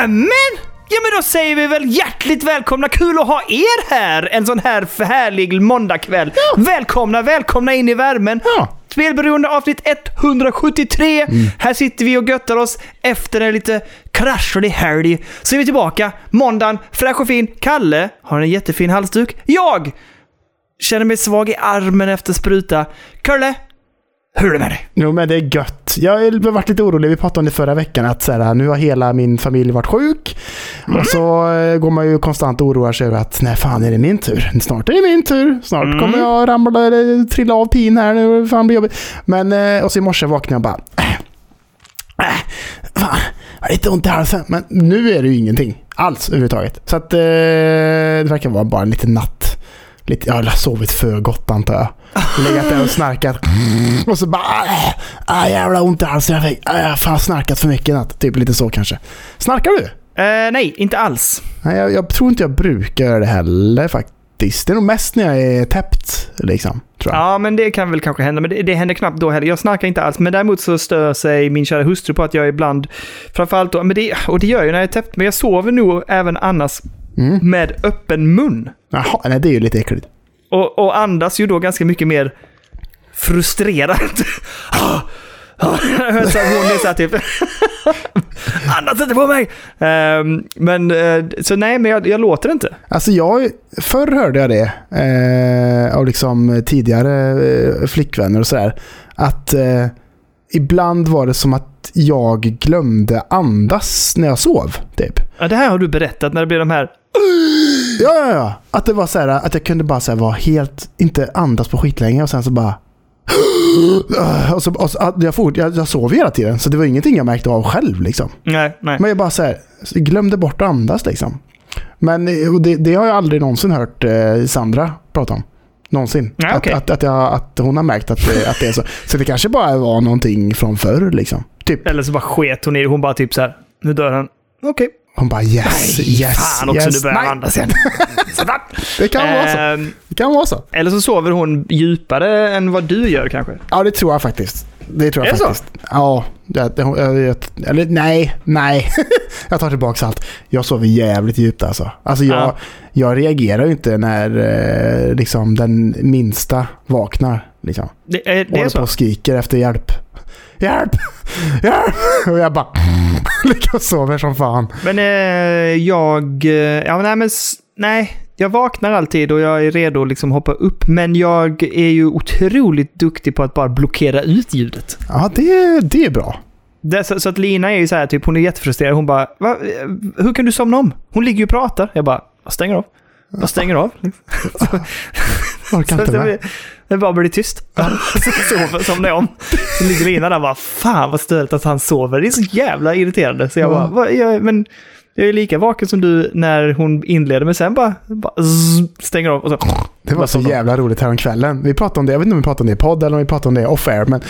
Nämen! Ja men då säger vi väl hjärtligt välkomna, kul att ha er här en sån här härlig måndagkväll. Välkomna, välkomna in i värmen. Ja. Spelberoende avsnitt 173. Här sitter vi och göttar oss efter en lite kraschlig helg. Så är vi tillbaka måndagen, fräsch och fin. Kalle har en jättefin halsduk. Jag känner mig svag i armen efter spruta. Kalle, hur är det med dig? Jo, men det är gött. Jag har varit lite orolig. Vi pratade om det förra veckan. Att så här, nu har hela min familj varit sjuk. Och så eh, går man ju konstant och oroar sig över att när fan är det min tur? Snart är det min tur. Snart Mm. kommer jag ramla eller trilla av pin här. Nu fan blir jobbigt. Men, eh, och så i morse vaknade jag och bara... Äh, äh, fan, jag har lite ont i halsen. Men nu är det ju ingenting alls överhuvudtaget. Så att eh, det verkar vara bara en liten natt. Lite, jag har sovit för gott antar jag. Legat där och snarkat. Och så bara... Äh, äh, jävla ont i halsen jag fick. Äh, jag har fan snarkat för mycket natt. Typ lite så kanske. Snarkar du? Eh, nej, inte alls. Nej, jag, jag tror inte jag brukar göra det heller faktiskt. Det är nog mest när jag är täppt. Liksom, tror jag. Ja, men det kan väl kanske hända, men det, det händer knappt då heller. Jag snarkar inte alls, men däremot så stör sig min kära hustru på att jag ibland, framförallt då, men det, och det gör jag ju när jag är täppt, men jag sover nog även annars Mm. med öppen mun. Jaha, nej, det är ju lite äckligt. Och, och andas ju då ganska mycket mer frustrerat. så hon är såhär typ... Andas inte på mig! Ehm, men, eh, så nej, men jag, jag låter inte. Alltså jag, förr hörde jag det eh, av liksom tidigare eh, flickvänner och sådär. Att eh, ibland var det som att jag glömde andas när jag sov. Typ. Ja, det här har du berättat när det blir de här... Ja, ja, ja. Att det var så här, att jag kunde bara så här, vara helt, inte andas på skitlänge och sen så bara... Och så, och så, jag, fort, jag, jag sov hela tiden, så det var ingenting jag märkte av själv. Liksom. Nej, nej. Men jag bara så här, glömde bort att andas liksom. Men eh, det, det har jag aldrig någonsin hört eh, Sandra prata om. Någonsin. Okej. att, att, att, jag, att hon har märkt att det, att det är så. Så det kanske bara var någonting från förr liksom. Typ. Eller så bara sket hon i det. Hon bara typ så här. nu dör han. Okej. Hon bara yes, Nej, yes, fan också, yes. nu börjar Nej, andas igen. Det kan vara så. Ehm, Det kan vara så. Eller så sover hon djupare än vad du gör kanske. Ja, det tror jag faktiskt. Det tror jag Är det så? faktiskt. Ja, det, det, jag, jag, eller nej, nej. jag tar tillbaka allt. Jag sover jävligt djupt alltså. Alltså jag, Ja. jag reagerar ju inte när eh, liksom den minsta vaknar. Liksom. Det är, det är Håller på så? och skriker efter hjälp. Hjälp! Hjälp! Och jag bara ligger och sover som fan. Men eh, jag... eh, Ja, nej, men... Nej. Jag vaknar alltid och jag är redo att liksom hoppa upp. Men jag är ju otroligt duktig på att bara blockera ut ljudet. Ja, det, det är bra. Det, så, så att Lina är ju så här, typ, hon är jättefrustrerad. Hon bara, Va, eh, hur kan du somna om? Hon ligger ju och pratar. Jag bara, jag stänger av. Jag stänger av. Orkar inte med. det bara blir tyst. Så sover, somnar om. Så ligger Lina där och bara, fan vad störigt att han sover. Det är så jävla irriterande. Så jag bara, Ja. "Va, jag, men jag är lika vaken som du när hon inleder, men sen bara, bara zzz, stänger av och så. Det var så jävla roligt häromkvällen. Vi pratade om det, jag vet inte om vi pratade om det i podd eller om vi pratade om det off-air, men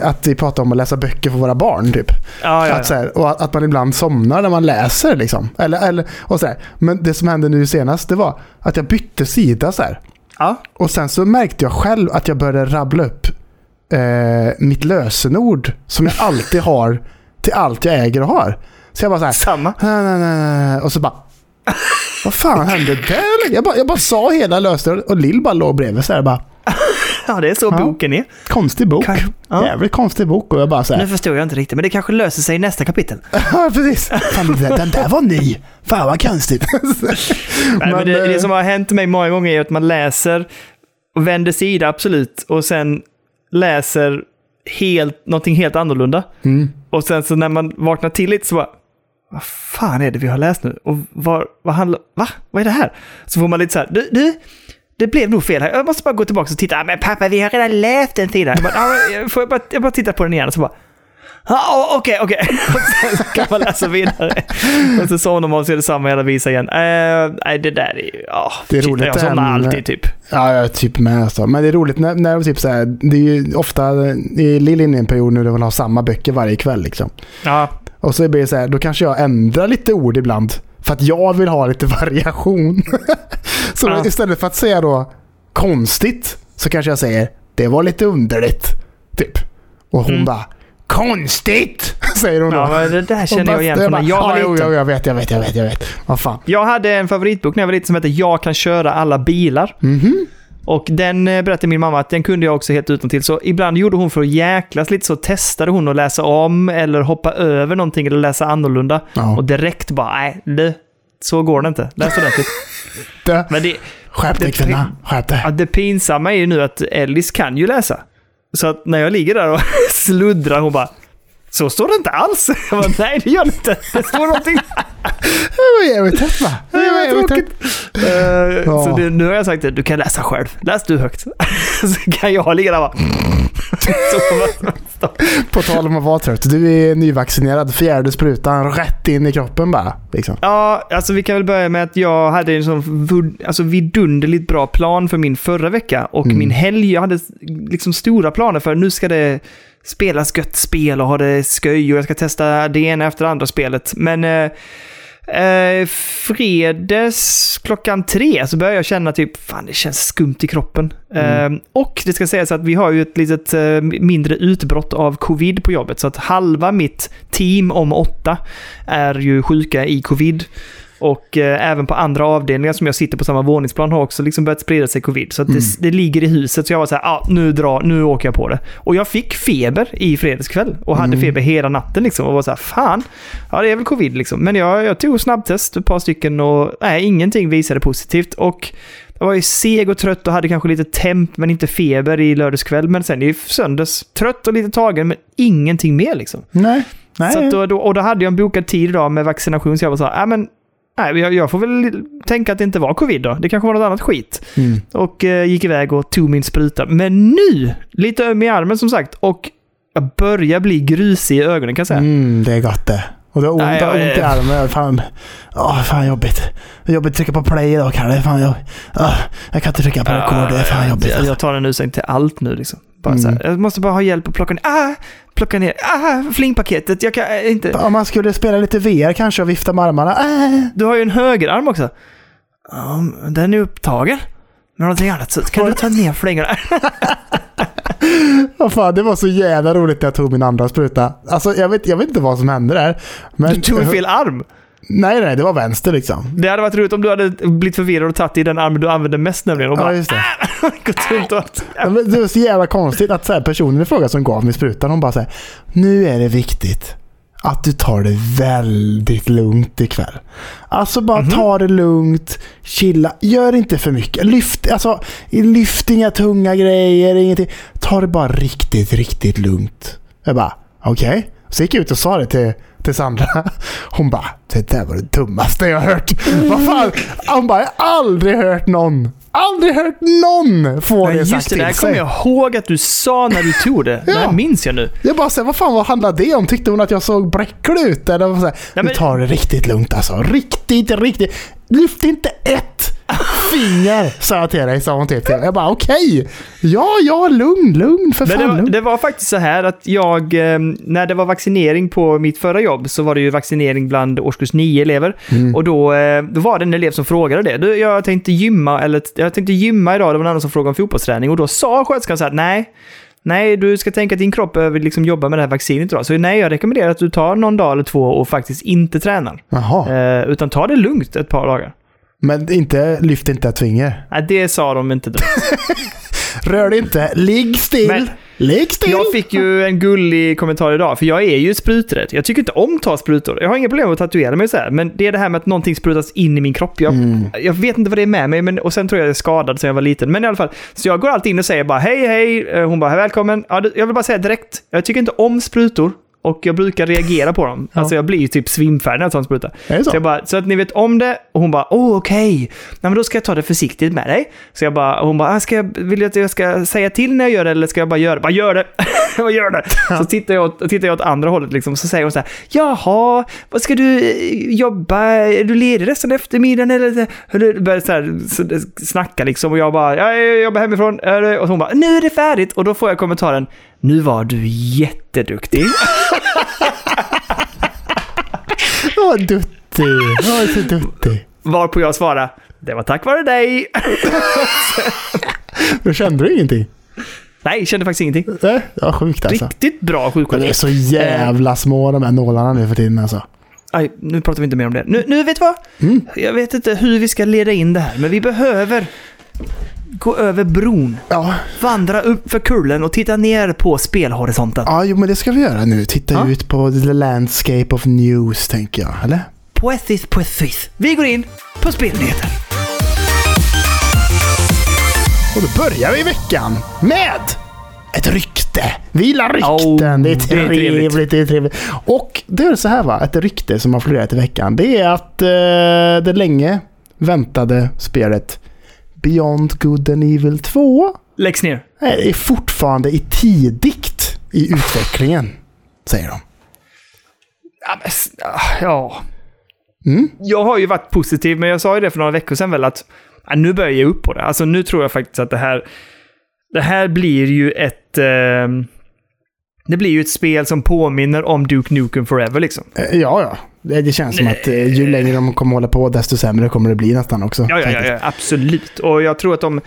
eh, att vi pratade om att läsa böcker för våra barn typ. Ja, ja, Att, så här, och att, att man ibland somnar när man läser liksom. Eller, eller, och så här. Men det som hände nu senast, det var att jag bytte sida så här. Ja. Och sen så märkte jag själv att jag började rabbla upp eh, mitt lösenord som jag alltid har till allt jag äger och har. Så jag bara så här, Samma. Och så bara... Vad fan hände där? Jag bara, jag bara sa hela lösenordet och Lill bara låg bredvid så här bara... Ja, det är så Ja. boken är. Konstig bok. Kan- ja. Jävligt konstig bok. Och jag bara så Nu här... förstår jag inte riktigt, men det kanske löser sig i nästa kapitel. Ja, precis. Fan, den, där- var ny. Fan vad konstigt. Nej, men det, eh, det som har hänt mig många gånger är att man läser och vänder sida, absolut, och sen läser helt, någonting helt annorlunda. Mm. Och sen så när man vaknar till lite så bara, vad fan är det vi har läst nu? Och vad, vad handlar, va? Vad är det här? Så får man lite så här, du, du, det blev nog fel här. Jag måste bara gå tillbaka och titta. "Ah, Men pappa, vi har redan läst den sidan. Jag bara, "Ja, men får jag bara, jag bara titta på den igen och så bara, Ja, okej, okej. Och sen kan man läsa vidare. Och så somnar man och ser detsamma hela visa igen. Eh, nej, det där är ju... Ja, Det är shit, roligt, Jag somnar alltid typ. Ja, jag är typ med alltså. Men det är roligt när, när typ så här, det är ju ofta i Lill inne i en period nu där man har samma böcker varje kväll liksom. Ja, Och så blir det så här, då kanske jag ändrar lite ord ibland. För att jag vill ha lite variation. så Ja. istället för att säga då konstigt så kanske jag säger det var lite underligt. Typ. Och hon Mm. bara konstigt. säger hon då. Ja, det där känner jag igen från när jag var ja, liten. jo, jag vet, jag vet, jag vet, jag vet. Vad fan. Jag hade en favoritbok när jag var liten som hette Jag kan köra alla bilar. Mhm. Och den eh, berättade min mamma att den kunde jag också helt utan till. Så ibland gjorde hon för att jäklas lite så testade hon att läsa om eller hoppa över någonting eller läsa annorlunda. Ja. Och direkt bara, nej, det, så går det inte. Läs ordentligt. Det- Men det, Skärp dig kvinna, skärp dig. ja, det pinsamma är ju nu att Ellis kan ju läsa. Så att när jag ligger där och sluddrar, hon bara så står det inte alls. Jag bara, nej, det gör det inte. Det står någonting. Det var jävligt hett va? Det var jävligt hett. Eh, Ja. Så det, nu har jag sagt det, du kan läsa själv. Läs du högt. så kan jag ligga där bara... På tal om att vara trött. Du är nyvaccinerad. Fjärde sprutan rätt in i kroppen bara. Liksom. Ja, alltså vi kan väl börja med att jag hade en sån alltså vidunderligt bra plan för min förra vecka och Mm. min helg. Jag hade liksom stora planer för nu ska det spelas gött spel och ha det sköj och jag ska testa det ena efter det andra spelet. Men eh, eh, fredags klockan tre så började jag känna typ, fan det känns skumt i kroppen. Mm. Eh, och det ska sägas att vi har ju ett litet eh, mindre utbrott av covid på jobbet. Så att halva mitt team om åtta är ju sjuka i covid. Och eh, även på andra avdelningar som jag sitter på samma våningsplan har också liksom börjat sprida sig covid. Så att Mm. det, det ligger i huset. Så jag var så här, ah, nu, drar, nu åker jag på det. Och jag fick feber i fredagskväll och hade Mm. feber hela natten liksom. Och var så här, fan, ja det är väl covid liksom. Men jag, jag tog snabbtest, ett par stycken och nej, ingenting visade positivt. Och jag var ju seg och trött och hade kanske lite temp men inte feber i lördagskväll. Men sen i söndags, trött och lite tagen men ingenting mer liksom. Nej. Nej. Så då, då, och då hade jag en bokad tid idag med vaccination så jag var så här, äh, men nej, jag, jag får väl tänka att det inte var covid då. Det kanske var något annat skit. Mm. Och eh, gick iväg och tog min spruta. Men nu, lite öm i armen som sagt, och jag börjar bli grusig i ögonen kan jag säga. Mm, det är gott det. Och det har ont, Nej, jag- ont i armen. Fan, åh, fan jobbigt. Det är jobbigt att trycka på play idag Kalle. Fan, jag, åh, jag kan inte trycka på rekord. Det är fan jobbigt. Jag, jag tar en ursäkt till allt nu liksom. Bara Mm. så här, jag måste bara ha hjälp att plocka ner, ah, plocka ner, ah, flingpaketet, jag kan äh, inte. Om man skulle spela lite VR kanske och vifta med armarna. Äh. Du har ju en högerarm också. Men den är upptagen med någonting annat. Så kan du ta ner flingorna? Vad fan, det var så jävla roligt när jag tog min andra spruta. Alltså, jag vet, jag vet inte vad som hände där. Men, Du tog fel arm. Nej, nej, det var vänster liksom. Det hade varit roligt om du hade blivit förvirrad och tagit i den armen du använde mest nämligen. Och Ja, bara just det. gått runt och... Det var så jävla konstigt att så här, personen i fråga som gav mig sprutan, hon bara säger Nu är det viktigt att du tar det väldigt lugnt ikväll. Alltså bara Mhm. ta det lugnt, chilla, gör inte för mycket. Lyft, alltså, lyft inga tunga grejer, ingenting. Ta det bara riktigt, riktigt lugnt. Jag bara, okej. Så gick jag ut och sa det till, till Sandra. Hon bara, det där var det dummaste jag har hört. Vad fan? Hon bara, jag har aldrig hört någon, aldrig hört någon få Men det sagt just det, till där sig. kommer jag ihåg att du sa när du tog det. Det här Ja. minns jag nu. Jag bara säger, vad fan vad handlar det om? Tyckte hon att jag såg bräcklig ut? Eller vad säger, Nej, Du men- tar det riktigt lugnt alltså. Riktigt, riktigt. Lyft inte ett finger, sa jag till dig, sa hon till. Jag bara okej. Ja, ja, lugn, lugn för fan. det, var, lugn. det var faktiskt så här att jag, eh, när det var vaccinering på mitt förra jobb så var det ju vaccinering bland årskurs 9 elever. Mm. Och då, eh, då var det en elev som frågade det. Du, jag tänkte gymma, eller jag tänkte gymma idag, det var en annan som frågade om fotbollsträning. Och då sa sköterskan så här, nej, nej, du ska tänka att din kropp behöver liksom jobba med det här vaccinet idag. Så nej, jag rekommenderar att du tar någon dag eller två och faktiskt inte tränar. Jaha. Eh, utan ta det lugnt ett par dagar. Men inte, lyft inte ett finger. Nej, det sa de inte. Rör dig inte. Ligg still. Men- Ligg still. Jag fick ju en gullig kommentar idag, för jag är ju spruträdd. Jag tycker inte om att ta sprutor. Jag har inga problem med att tatuera mig så här, men det är det här med att någonting sprutas in i min kropp. Jag, Mm. jag vet inte vad det är med mig, men, och sen tror jag jag är skadad sedan jag var liten. Men i alla fall, så jag går alltid in och säger bara hej, hej. Eh, Hon bara välkommen. Ja, jag vill bara säga direkt, jag tycker inte om sprutor. Och jag brukar reagera på dem. Ja. Alltså jag blir ju typ svimfärdig när jag tar en spruta. Så? Så, jag bara, så att ni vet om det. Och hon bara, åh okej. Nej men då ska jag ta det försiktigt med dig. Så jag bara, hon bara, ah, ska jag, vill du att jag ska säga till när jag gör det eller ska jag bara göra det? Bara gör det! bara gör det! Så tittar jag, åt, tittar jag åt andra hållet liksom. Så säger hon så här, jaha, vad ska du eh, jobba? Är du ledig resten av eftermiddagen eller? börjar så här så, snacka liksom. Och jag bara, ja, jag jobbar hemifrån. Och hon bara, nu är det färdigt. Och då får jag kommentaren, nu var du jätteduktig. Åh, duttig. Åh, så duttig. Varpå jag svarade, det var tack vare dig. Då kände du ingenting? Nej, kände faktiskt ingenting. Nej, ja, sjukt alltså. Riktigt bra det sjuksköterska. är så jävla små de här nålarna nu för tiden alltså. Aj, nu pratar vi inte mer om det. Nu, nu vet du vad? Mm. Jag vet inte hur vi ska leda in det här, men vi behöver gå över bron, Ja, vandra upp för kullen och titta ner på spelhorisonten. ja jo, men det ska vi göra nu. Titta Ja. ut på the landscape of news, tänker jag. Eller? Poethis, poethis. Vi går in på spelnyheter. Och då börjar vi veckan med ett rykte. Vi gillar rykten. Oh, det är det är trevligt. trevligt. Det är trevligt. Och det är så här va, ett rykte som har florerat i veckan. Det är att eh, det länge väntade spelet Beyond Good and Evil 2 Läggs ner. är fortfarande i tidigt i utvecklingen, säger de. Ja, men, ah, ja. Mm. Jag har ju varit positiv, men jag sa ju det för några veckor sedan väl att ja, nu börjar jag ge upp på det. Alltså nu tror jag faktiskt att det här... Det här blir ju ett... ehm, det blir ju ett spel som påminner om Duke Nukem Forever liksom. Eh, Ja, ja. Det, känns som att eh, ju längre de kommer hålla på, desto sämre kommer det bli nästan också. Ja, ja, ja, ja absolut. Och jag tror att de...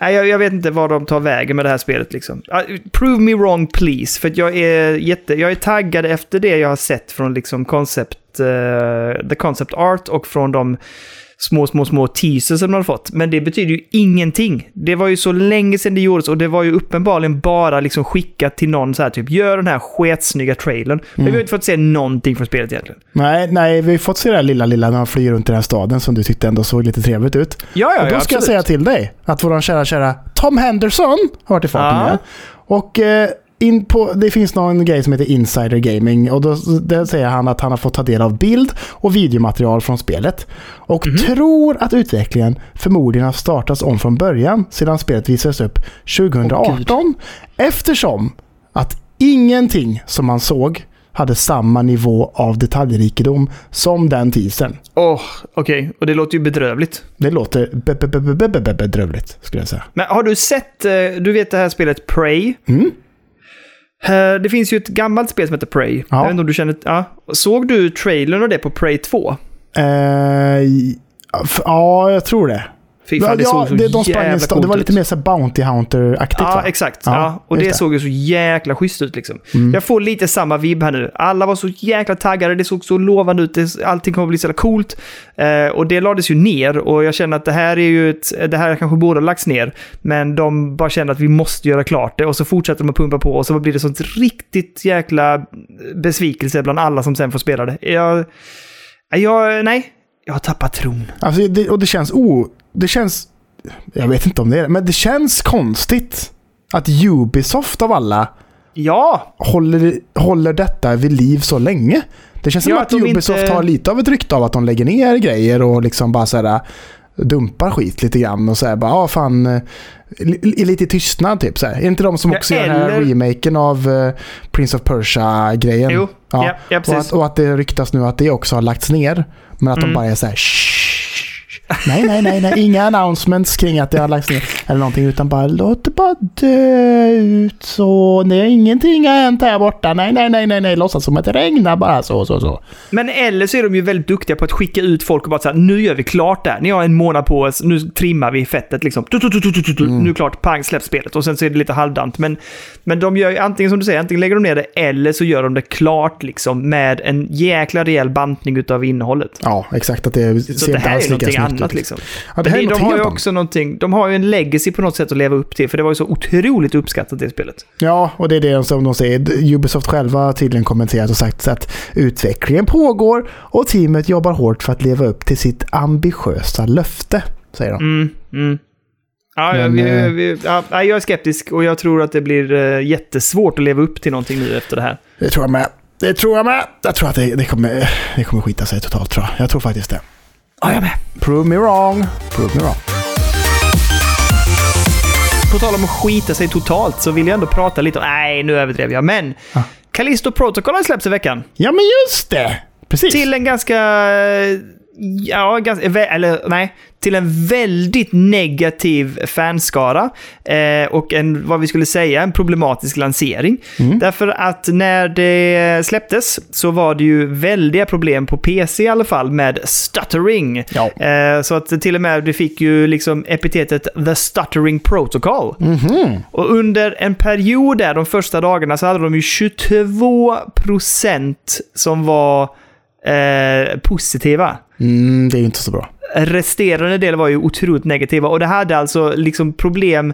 Nej, jag, jag vet inte vad de tar vägen med det här spelet liksom. Prove me wrong please, för jag är jätte... Jag är taggad efter det jag har sett från liksom concept... eh, the concept art och från de små, små, små teasers som de har fått. Men det betyder ju ingenting. Det var ju så länge sedan det gjordes och det var ju uppenbarligen bara liksom skickat till någon så här typ gör den här sketsnygga trailern. Men vi har inte fått se någonting från spelet egentligen. Nej, nej, vi har fått se det här lilla, lilla när han flyger runt i den här staden som du tyckte ändå såg lite trevligt ut. Ja, ja, och då ja, ska jag säga till dig att vår kära, kära Tom Henderson har varit i farten Ja. Och eh, in på, det finns någon grej som heter Insider Gaming och då där säger han att han har fått ta del av bild och videomaterial från spelet. Och Mhm. tror att utvecklingen förmodligen har startats om från början sedan spelet visades upp 2018. eftersom att ingenting som man såg hade samma nivå av detaljrikedom som den teasern. Åh, okej. Och det låter ju bedrövligt. Det låter be- be- be- be- be- be- bedrövligt, skulle jag säga. Men har du sett, eh, du vet det här spelet Prey? Mm. Eh, Det finns ju ett gammalt spel som heter Prey. Ja. Jag vet inte om du känner... Ja. Såg du trailern av det på Prey 2? Eh, f- ja, jag tror det. Fy fan, det såg så det, de jävla coolt det var ut. lite mer så Bounty Hunter-aktigt Ja, va? exakt. Ja, Ja, och det, det. såg ju så jäkla schysst ut liksom. Mm. Jag får lite samma vibb här nu. Alla var så jäkla taggade, det såg så lovande ut, det, allting kommer bli så jävla coolt. Eh, och det lades ju ner och jag känner att det här är ju ett, det här kanske borde ha lagts ner. Men de bara känner att vi måste göra klart det och så fortsätter de att pumpa på och så blir det sånt riktigt jäkla besvikelse bland alla som sen får spela det. Jag, jag nej, jag har tappat tron. Alltså, det, och det känns... Oh, det känns... Jag vet inte om det är det, men det känns konstigt att Ubisoft av alla Ja, håller, håller detta vid liv så länge. Det känns som Ja, att, att de Ubisoft inte- har lite av ett rykte av att de lägger ner grejer och liksom bara så här dumpar skit lite grann och säger bara ja fan eh, li- lite i tystnad typ så här. Är det inte de som Ja, också gör den här eller- remaken av eh, Prince of Persia-grejen? jo, Ja. ja, ja och, precis. att, och att det ryktas nu att det också har lagts ner. Men att de Mm. bara är så här "Shh." Nej, nej, nej, nej, inga announcements kring att det har lagts ner eller någonting utan bara låt det bara dö ut så. Nej, ingenting har hänt här borta. Nej, nej, nej, nej, nej, låtsas som att det regnar bara så, så, så. Men eller så är de ju väldigt duktiga på att skicka ut folk och bara säga nu gör vi klart där. Ni har en månad på oss, nu trimmar vi fettet liksom. Tu, tu, tu, tu. Nu det klart, pang, släpp spelet. Och sen så är det lite halvdant. Men, men de gör ju antingen som du säger, antingen lägger de ner det eller så gör de det klart liksom med en jäkla rejäl bantning utav innehållet. Ja, exakt. Att det Så ser det inte här alls lika snyggt annat liksom. Ja, det här är de har ju också någonting, de har ju en legacy på något sätt att leva upp till, för det var ju så otroligt uppskattat det spelet. Ja, och det är det som de säger. Ubisoft själva har tydligen kommenterat och sagt att utvecklingen pågår och teamet jobbar hårt för att leva upp till sitt ambitiösa löfte, säger de. Mm, mm. Ja, Men, vi, eh, vi, ja, jag är skeptisk och jag tror att det blir eh, jättesvårt att leva upp till någonting nu efter det här. Det tror jag med. Det tror jag med. Jag tror att det, det, kommer, det kommer skita sig totalt tror jag. Jag tror faktiskt det. Ja, jag med. Prove me wrong. Prove me wrong. På tal om att skita sig totalt så vill jag ändå prata lite om... Nej, nu överdrev jag. Men Ah. Callisto Protocol har släppts i veckan. Ja, men just det! Precis. Till en ganska... Ja, ganska, eller nej, till en väldigt negativ fanskara eh, och en, vad vi skulle säga, en problematisk lansering. Därför att när det släpptes så var det ju väldiga problem på PC i alla fall med stuttering. Ja. Eh, så att till och med det fick ju liksom epitetet The Stuttering Protocol. Och under en period där, de första dagarna, så hade de ju 22% som var eh, positiva. Mm, det är ju inte så bra. Resterande del var ju otroligt negativa och det hade alltså liksom problem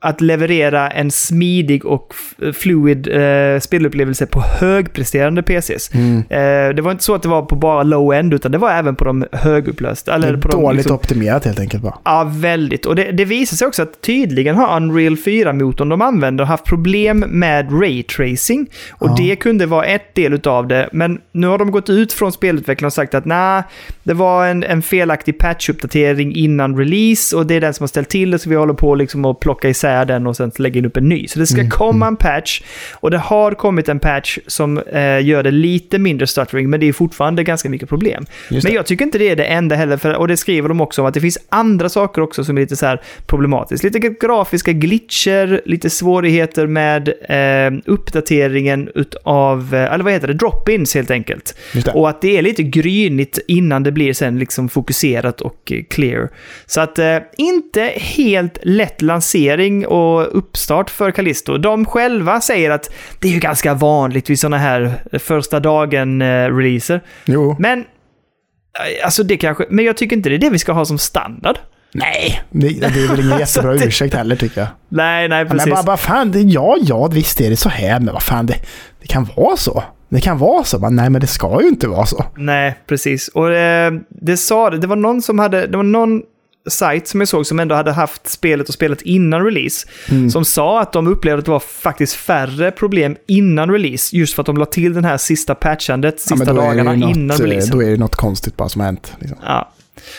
att leverera en smidig och fluid eh, spelupplevelse på högpresterande PCs. Mm. Eh, det var inte så att det var på bara low-end, utan det var även på de högupplösta. Det Eller är på de, dåligt liksom, optimerat helt enkelt bara. Ja, väldigt. Och det, det visar sig också att tydligen har Unreal 4-motorn de använder haft problem med raytracing. Och Ja. det kunde vara ett del av det. Men nu har de gått ut från spelutvecklarna och sagt att nej, det var en, en felaktig patch-uppdatering innan release och det är den som har ställt till det så vi håller på liksom att plocka isär den och sen lägga in upp en ny. Så det ska Mm, komma en patch och det har kommit en patch som eh, gör det lite mindre stuttering men det är fortfarande ganska mycket problem. Men jag tycker inte det är det enda heller, för, och det skriver de också om, att det finns andra saker också som är lite så här problematiskt. Lite grafiska glitcher, lite svårigheter med eh, uppdateringen utav, eh, eller vad heter det, drop-ins helt enkelt. Och att det är lite grynigt innan det blir sen liksom fokuserat och eh, clear. Så att eh, inte helt lätt lansering och uppstart för Callisto. De själva säger att det är ju ganska vanligt vid sådana här första dagen-releaser. Jo. Men, eh, alltså det kanske, men jag tycker inte det är det vi ska ha som standard. Nej, det, det är väl ingen jättebra det- ursäkt heller tycker jag. Nej, nej, Ja, Men precis. bara, bara fan, det, ja, ja, visst är det så här, men vad fan, det, det kan vara så. Det kan vara så. Men, nej, men det ska ju inte vara så. Nej, precis. Och eh, det sa det, det var någon som hade, det var någon sajt som jag såg som ändå hade haft spelet och spelet innan release. Mm. Som sa att de upplevde att det var faktiskt färre problem innan release. Just för att de la till den här sista patchandet, Ja, sista det dagarna något, innan eh, releasen. Då är det något konstigt bara som har hänt. Liksom. Ja.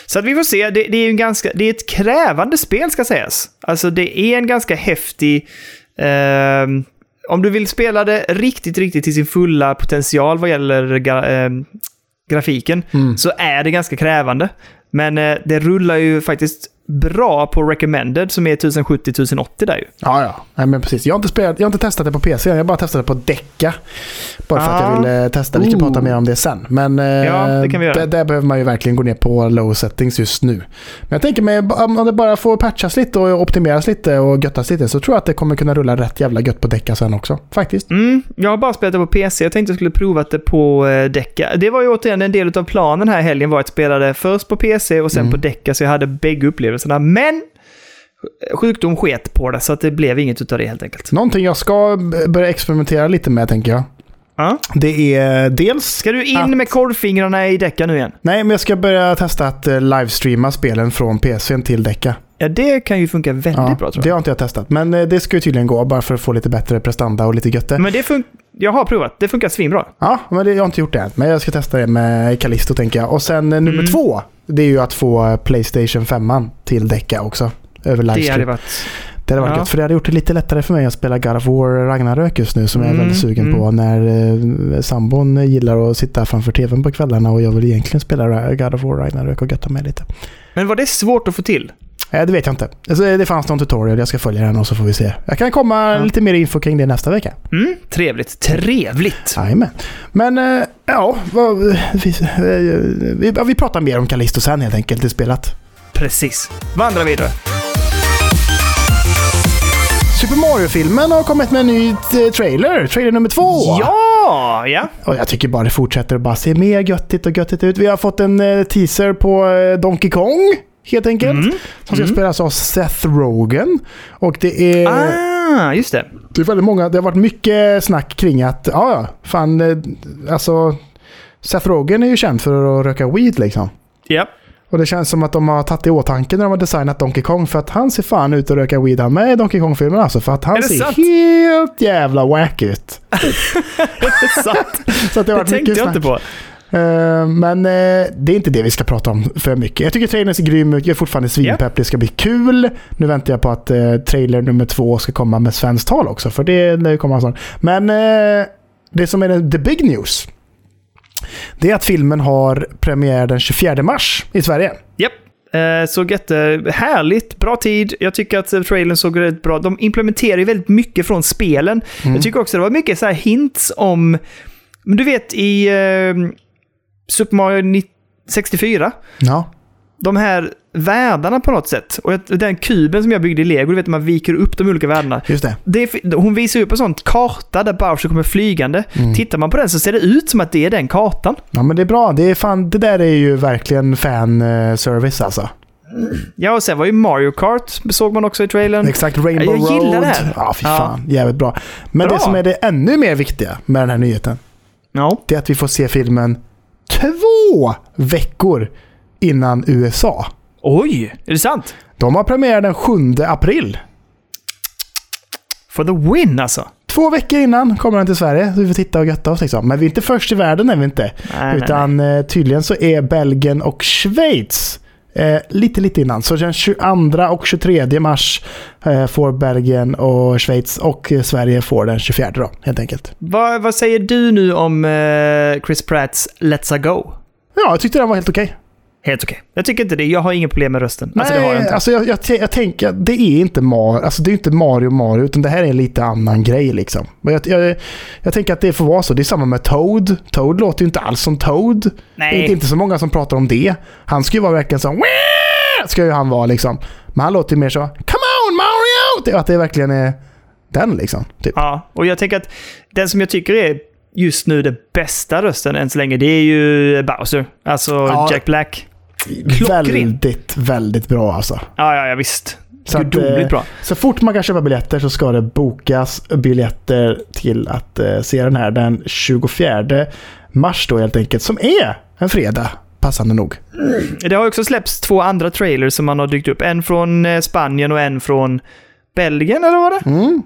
Så att vi får se. Det, det är ju en ganska, det är ett krävande spel ska sägas. Alltså det är en ganska häftig... ehm, om du vill spela det riktigt, riktigt till sin fulla potential vad gäller gra, ehm, grafiken Mm. så är det ganska krävande. Men eh, det rullar ju faktiskt bra på recommended som är 1070-1080 där ju. Ja, ja. Nej, men precis. Jag har, inte spelat, jag har inte testat det på PC, jag bara testat det på Decca. Bara för att Ah. jag ville testa. Vi kan prata mer om det sen. Men eh, Ja, det kan vi göra. Där, behöver man ju verkligen gå ner på low settings just nu. Men jag tänker mig, om det bara får patchas lite och optimeras lite och göttas lite så tror jag att det kommer kunna rulla rätt jävla gött på Decca sen också. Faktiskt. Mm, jag har bara spelat det på PC. Jag tänkte jag skulle prova det på eh, Decca. Det var ju återigen en del av planen här helgen var att spela det först på PC och sen Mm. på Decca, så jag hade bägge upplevelserna. Men sjukdom sket på det, så att det blev inget utav det helt enkelt. Någonting jag ska börja experimentera lite med tänker jag. Ja. Det är dels... Ska du in Att- med korvfingrarna i Decca nu igen? Nej, men jag ska börja testa att eh, livestreama spelen från PCn till Decca. Ja, det kan ju funka väldigt Ja, bra tror det jag. har inte jag testat. Men eh, det ska ju tydligen gå bara för att få lite bättre prestanda och lite götte. Men det fun- jag har provat. Det funkar svinbra. Ja, men det, jag har inte gjort det än. Men jag ska testa det med Callisto tänker jag. Och sen eh, nummer Mm. två, det är ju att få eh, Playstation 5 till Decca också. Över Det hade livestream. varit... Det hade varit Ja. gött, för det hade gjort det lite lättare för mig att spela God of War Ragnarök just nu som jag är Mm, väldigt sugen mm. på när eh, sambon gillar att sitta framför tvn på kvällarna och jag vill egentligen spela God of War Ragnarök och götta mig lite. Men var det svårt att få till? Eh, det vet jag inte. Alltså, det fanns någon tutorial, jag ska följa den och så får vi se. Jag kan komma Ja. lite mer info kring det nästa vecka. Mm, trevligt. Trevligt! Jajamän. Men eh, ja, vi, eh, vi, ja, vi pratar mer om Callisto sen helt enkelt i spelet. Precis. Vandra vidare. Super Mario-filmen har kommit med en ny trailer. Trailer nummer två. Ja! Ja. Och jag tycker bara det fortsätter att bara se mer göttigt och göttigt ut. Vi har fått en teaser på Donkey Kong. Helt enkelt. Mm. Som ska Mm. spelas av Seth Rogen. Och det är, Ah, just det. det är väldigt många, det har varit mycket snack kring att, ja ja, fan, eh, alltså Seth Rogen är ju känd för att röka weed liksom. Ja. Och det känns som att de har tagit i åtanke när de har designat Donkey Kong för att han ser fan ut att röka weed han med i Donkey Kong-filmen alltså. För att han Är det ser sant? helt jävla wack ut. Det, sant. Så att det det har varit tänkte mycket jag snack. inte på. Eh, men eh, det är inte det vi ska prata om för mycket. Jag tycker trailern ser grym ut. Jag är fortfarande svinpepp. Det ska bli kul. Nu väntar jag på att uh, trailer nummer två ska komma med svenskt tal också. För det lär ju komma sånt. Men eh, det som är the big news. Det är att filmen har premiär den 24 mars i Sverige. Japp. Eh, såg jättehärligt, bra tid. Jag tycker att eh, trailern såg väldigt bra. De implementerar ju väldigt mycket från spelen. Mm. Jag tycker också det var mycket så här hints om... Men du vet i eh, Super Mario ni- 64, Ja. de här världarna på något sätt. Och den kuben som jag byggde i lego, du vet man viker upp de olika världarna. Just det. Det hon visar upp en sån karta där Bowser kommer flygande. Mm. Tittar man på den så ser det ut som att det är den kartan. Ja, men det är bra. Det, är fan, det där är ju verkligen fan-service alltså. Ja, och sen var ju Mario Kart, såg man också i trailern. Exakt, Rainbow Jag gillar Road. det här. Ja, fy Ja. fan. Jävligt bra. Men Bra. det som är det ännu mer viktiga med den här nyheten, Ja. det är att vi får se filmen två veckor innan USA. Oj, är det sant? De har premiär den 7 april. For the win alltså. Två veckor innan kommer den till Sverige, så vi får titta och götta oss liksom. Men vi är inte först i världen, är vi inte. Nej, Utan eh, tydligen så är Belgien och Schweiz eh, lite, lite innan. Så den 22 och 23 mars eh, får Belgien och Schweiz och Sverige får den 24 då, helt enkelt. Vad, vad säger du nu om eh, Chris Pratts Let's A Go? Ja, jag tyckte den var helt okej. Helt okej. Jag tycker inte det. Jag har inga problem med rösten. Alltså det har jag inte. alltså jag, jag, jag tänker det är inte Mario, alltså det är inte Mario Mario, utan det här är en lite annan grej liksom. Men Jag, jag, jag tänker att det får vara så. Det är samma med Toad. Toad låter ju inte alls som Toad. Det är Nej. inte, så många som pratar om det. Han ska ju vara verkligen så ska ju han vara liksom. Men han låter ju mer så Come on Mario! Att det verkligen är den liksom. Typ. Ja, och jag tänker att den som jag tycker är just nu den bästa rösten än så länge, det är ju Bowser. Alltså Ja. Jack Black. Klockren. Väldigt, väldigt bra alltså. Ja, ja, ja visst. Så att, eh, bra. Så fort man kan köpa biljetter så ska det bokas biljetter till att eh, se den här den 24 mars då helt enkelt. Som är en fredag, passande nog. Det har också släppts två andra trailers som man har dykt upp. En från eh, Spanien och en från Belgien, eller vad var det? Mm.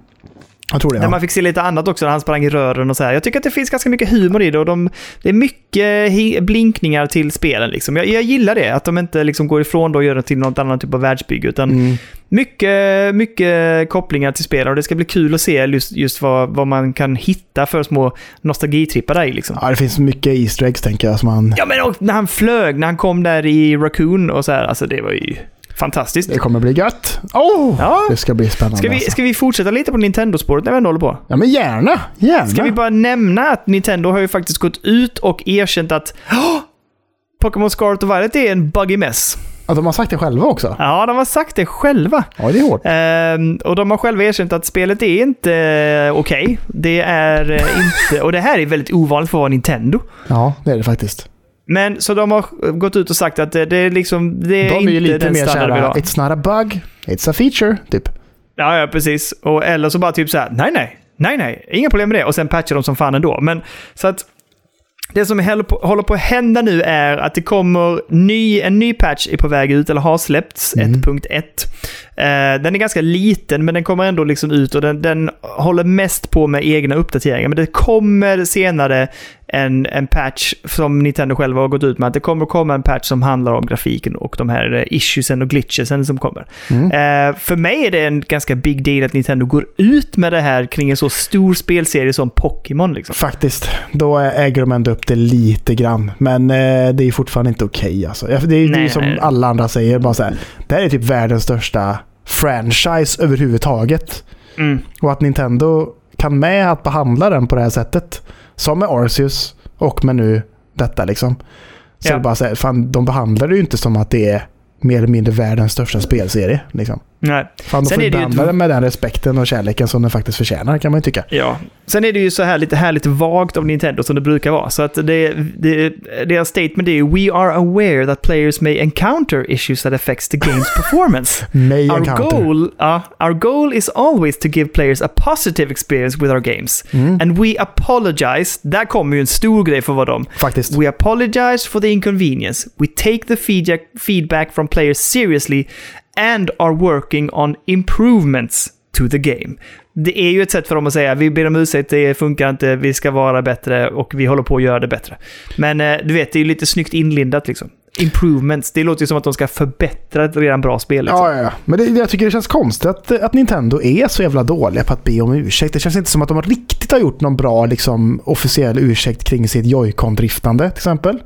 Jag tror det. Där Ja. man fick se lite annat också, när han sprang i rören och så här. Jag tycker att det finns ganska mycket humor i det och de, det är mycket blinkningar till spelen. Liksom. Jag, jag gillar det, att de inte liksom går ifrån då och gör det till något annat typ av världsbygge. Utan Mm. mycket, mycket kopplingar till spelen och det ska bli kul att se just, just vad, vad man kan hitta för små nostalgitrippar där i. Liksom. Ja, det finns mycket Easter eggs tänker jag som man... Ja, men och när han flög, när han kom där i Raccoon och så här, alltså det var ju fantastiskt. Det kommer bli gött. Oh, Ja. Det ska bli spännande. Ska vi, alltså. ska vi fortsätta lite på Nintendo-spåret när vi ändå håller på? Ja, men gärna. Gärna. Ska vi bara nämna att Nintendo har ju faktiskt gått ut och erkänt att "Åh, Pokémon Scarlet och Violet är en buggy mess. Ja, de har sagt det själva också. Ja, de har sagt det själva. Ja, det är hårt. Ehm, och de har själva erkänt att spelet är inte eh, okej. Det är eh, inte... Och det här är väldigt ovanligt för att vara Nintendo. Ja, det är det faktiskt. Men så de har gått ut och sagt att det, det är liksom... Det är De är inte ju lite den mer såhär, it's not a bug, it's a feature, typ. Ja, ja, precis. Och, eller så bara typ så här, nej, nej, nej, nej, inga problem med det. Och sen patchar de som fan ändå. Men så att det som håller på att hända nu är att det kommer ny, en ny patch är på väg ut, eller har släppts, Mm. 1.1. Eh, den är ganska liten, men den kommer ändå liksom ut och den, den håller mest på med egna uppdateringar. Men det kommer senare en, en patch som Nintendo själva har gått ut med. Att det kommer komma en patch som handlar om grafiken och de här eh, issuesen och glitchesen som kommer. Mm. Eh, för mig är det en ganska big deal att Nintendo går ut med det här kring en så stor spelserie som Pokémon. Liksom. Faktiskt. Då äger de ändå upp det lite grann. Men eh, det är fortfarande inte okej alltså. Ja, för Det är ju som nej. alla andra säger. Bara så här, det här är typ världens största franchise överhuvudtaget. Mm. Och att Nintendo kan med att behandla den på det här sättet. Som med Arceus och med nu detta liksom. Så Ja. det bara så här, fan, de behandlar det ju inte som att det är mer eller mindre världens största spelserie. Liksom. Nej. Fan, Sen är det ju ett- med den respekten och kärleken som den faktiskt förtjänar kan man ju tycka. Ja. Sen är det ju så här lite härligt vagt av Nintendo som det brukar vara. Så att det, det, deras statement är ju “We are aware that players may encounter issues that affects the game's performance”. May Our encounter. goal, ja, our goal is always to give players a positive experience with our games. Mm. And we apologize, där kommer ju en stor grej för vad de. Faktiskt. We apologize for the inconvenience. We take the feedback, feedback from players seriously and are working on improvements to the game. Det är ju ett sätt för dem att säga vi ber om ursäkt, det funkar inte, vi ska vara bättre och vi håller på att göra det bättre. Men eh, du vet, det är ju lite snyggt inlindat liksom. improvements. Det låter ju som att de ska förbättra ett redan bra spel. Liksom. Ja, ja, ja. Men det, jag tycker det känns konstigt att, att Nintendo är så jävla dåliga på att be om ursäkt. Det känns inte som att de riktigt har gjort någon bra liksom, officiell ursäkt kring sitt Joy-Con-driftande till exempel.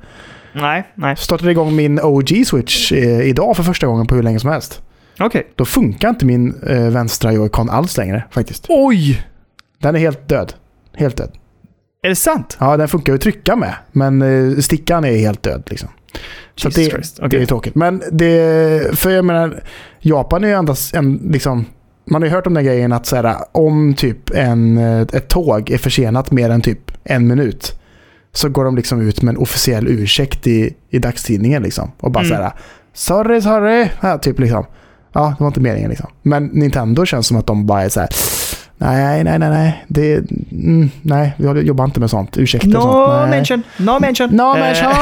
Nej, nej. Startade igång min OG-switch eh, idag för första gången på hur länge som helst. Okej. Då funkar inte min eh, vänstra Joy-Con alls längre faktiskt. Oj! Den är helt död. Helt död. Är det sant? Ja, den funkar ju att trycka med, men eh, stickan är helt död. Liksom. Så Jesus det, Christ. det Okej. är tråkigt. Men det, för jag menar, Japan är ju endast en, liksom, man har ju hört om den grejen att så här, om typ en, eh, ett tåg är försenat mer än typ en minut så går de liksom ut med en officiell ursäkt i, i dagstidningen liksom. Och bara Mm. så här, sorry, sorry, ja, typ liksom. Ja, det var inte meningen liksom. Men Nintendo känns som att de bara är så här, nej, nej, nej, nej, det, mm, nej, vi jobbar inte med sånt, ursäkter och sånt. No nej. mention, no mention. No Eh, mention!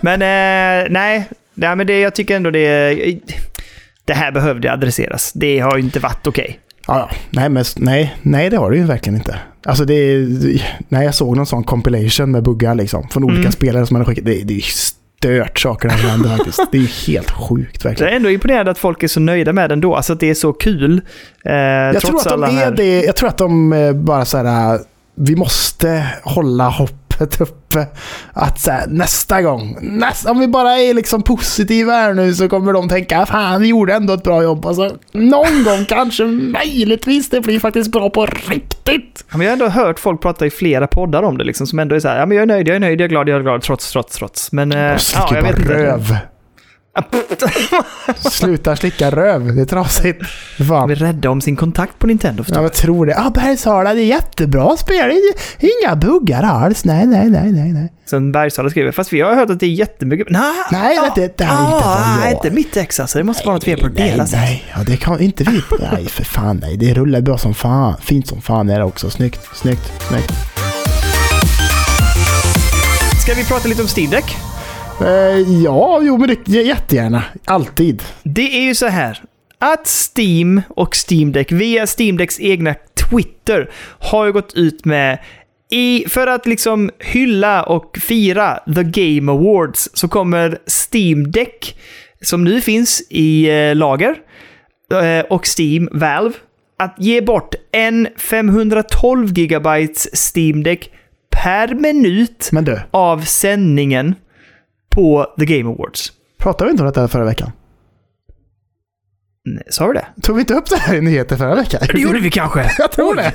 Men eh, nej, nej men det, jag tycker ändå det... Det här behövde adresseras. Det har ju inte varit okej. Ja, ja. nej, men, nej, nej, det har det ju verkligen inte. Alltså det är, nej, jag såg någon sån compilation med buggar liksom, från olika Mm. spelare som hade skickat. Det, det är stört saker som händer faktiskt. Det är helt sjukt Så jag verkligen. är ändå imponerad att folk är så nöjda med den då. Alltså att det är så kul. Eh, Jag tror att de är här- det. Jag tror att de eh, bara så här, äh, vi måste hålla hoppet uppe. Att så här, nästa gång, nästa, om vi bara är liksom positiva här nu så kommer de tänka, fan vi gjorde ändå ett bra jobb. Alltså, någon gång kanske, möjligtvis, det blir faktiskt bra på riktigt. Ja, men jag har ändå hört folk prata i flera poddar om det liksom, som ändå är så här, ja men jag är nöjd, jag är nöjd, jag är glad, jag är glad, trots, trots, trots. Men De ja, jag vet inte. röv. Sluta slicka röv, det är trasigt. Fan. är rädda om sin kontakt på Nintendo. Ja, jag tror det. Ah, Bergsala, det är jättebra spel. Det Inga buggar alls. Nej, nej, nej, nej. nej. Sen Bergsala skriver, fast vi har hört att det är jättemycket... Nej, Nej, ja, det- det här är inte ja, vad jag- nej, inte mitt ex alltså. Det måste vara något fel på nej, deras. nej, ja, det kan inte vi. Nej, för fan nej. Det rullar bra som fan. Fint som fan är det också. Snyggt, snyggt, snyggt. Ska vi prata lite om Steam Deck? Eh, ja, jo men det, jättegärna. Alltid. Det är ju så här att Steam och Steam Deck via Steam Decks egna Twitter har ju gått ut med i, för att liksom hylla och fira The Game Awards så kommer Steam Deck, som nu finns i eh, lager, eh, och Steam, Valve, att ge bort en 512 GB Steam Deck per minut av sändningen på The Game Awards. pratade vi inte om detta förra veckan? Nej, Sa du det? Tog vi inte upp det här i nyheter förra veckan? Det gjorde vi kanske. Jag tror Oj. det.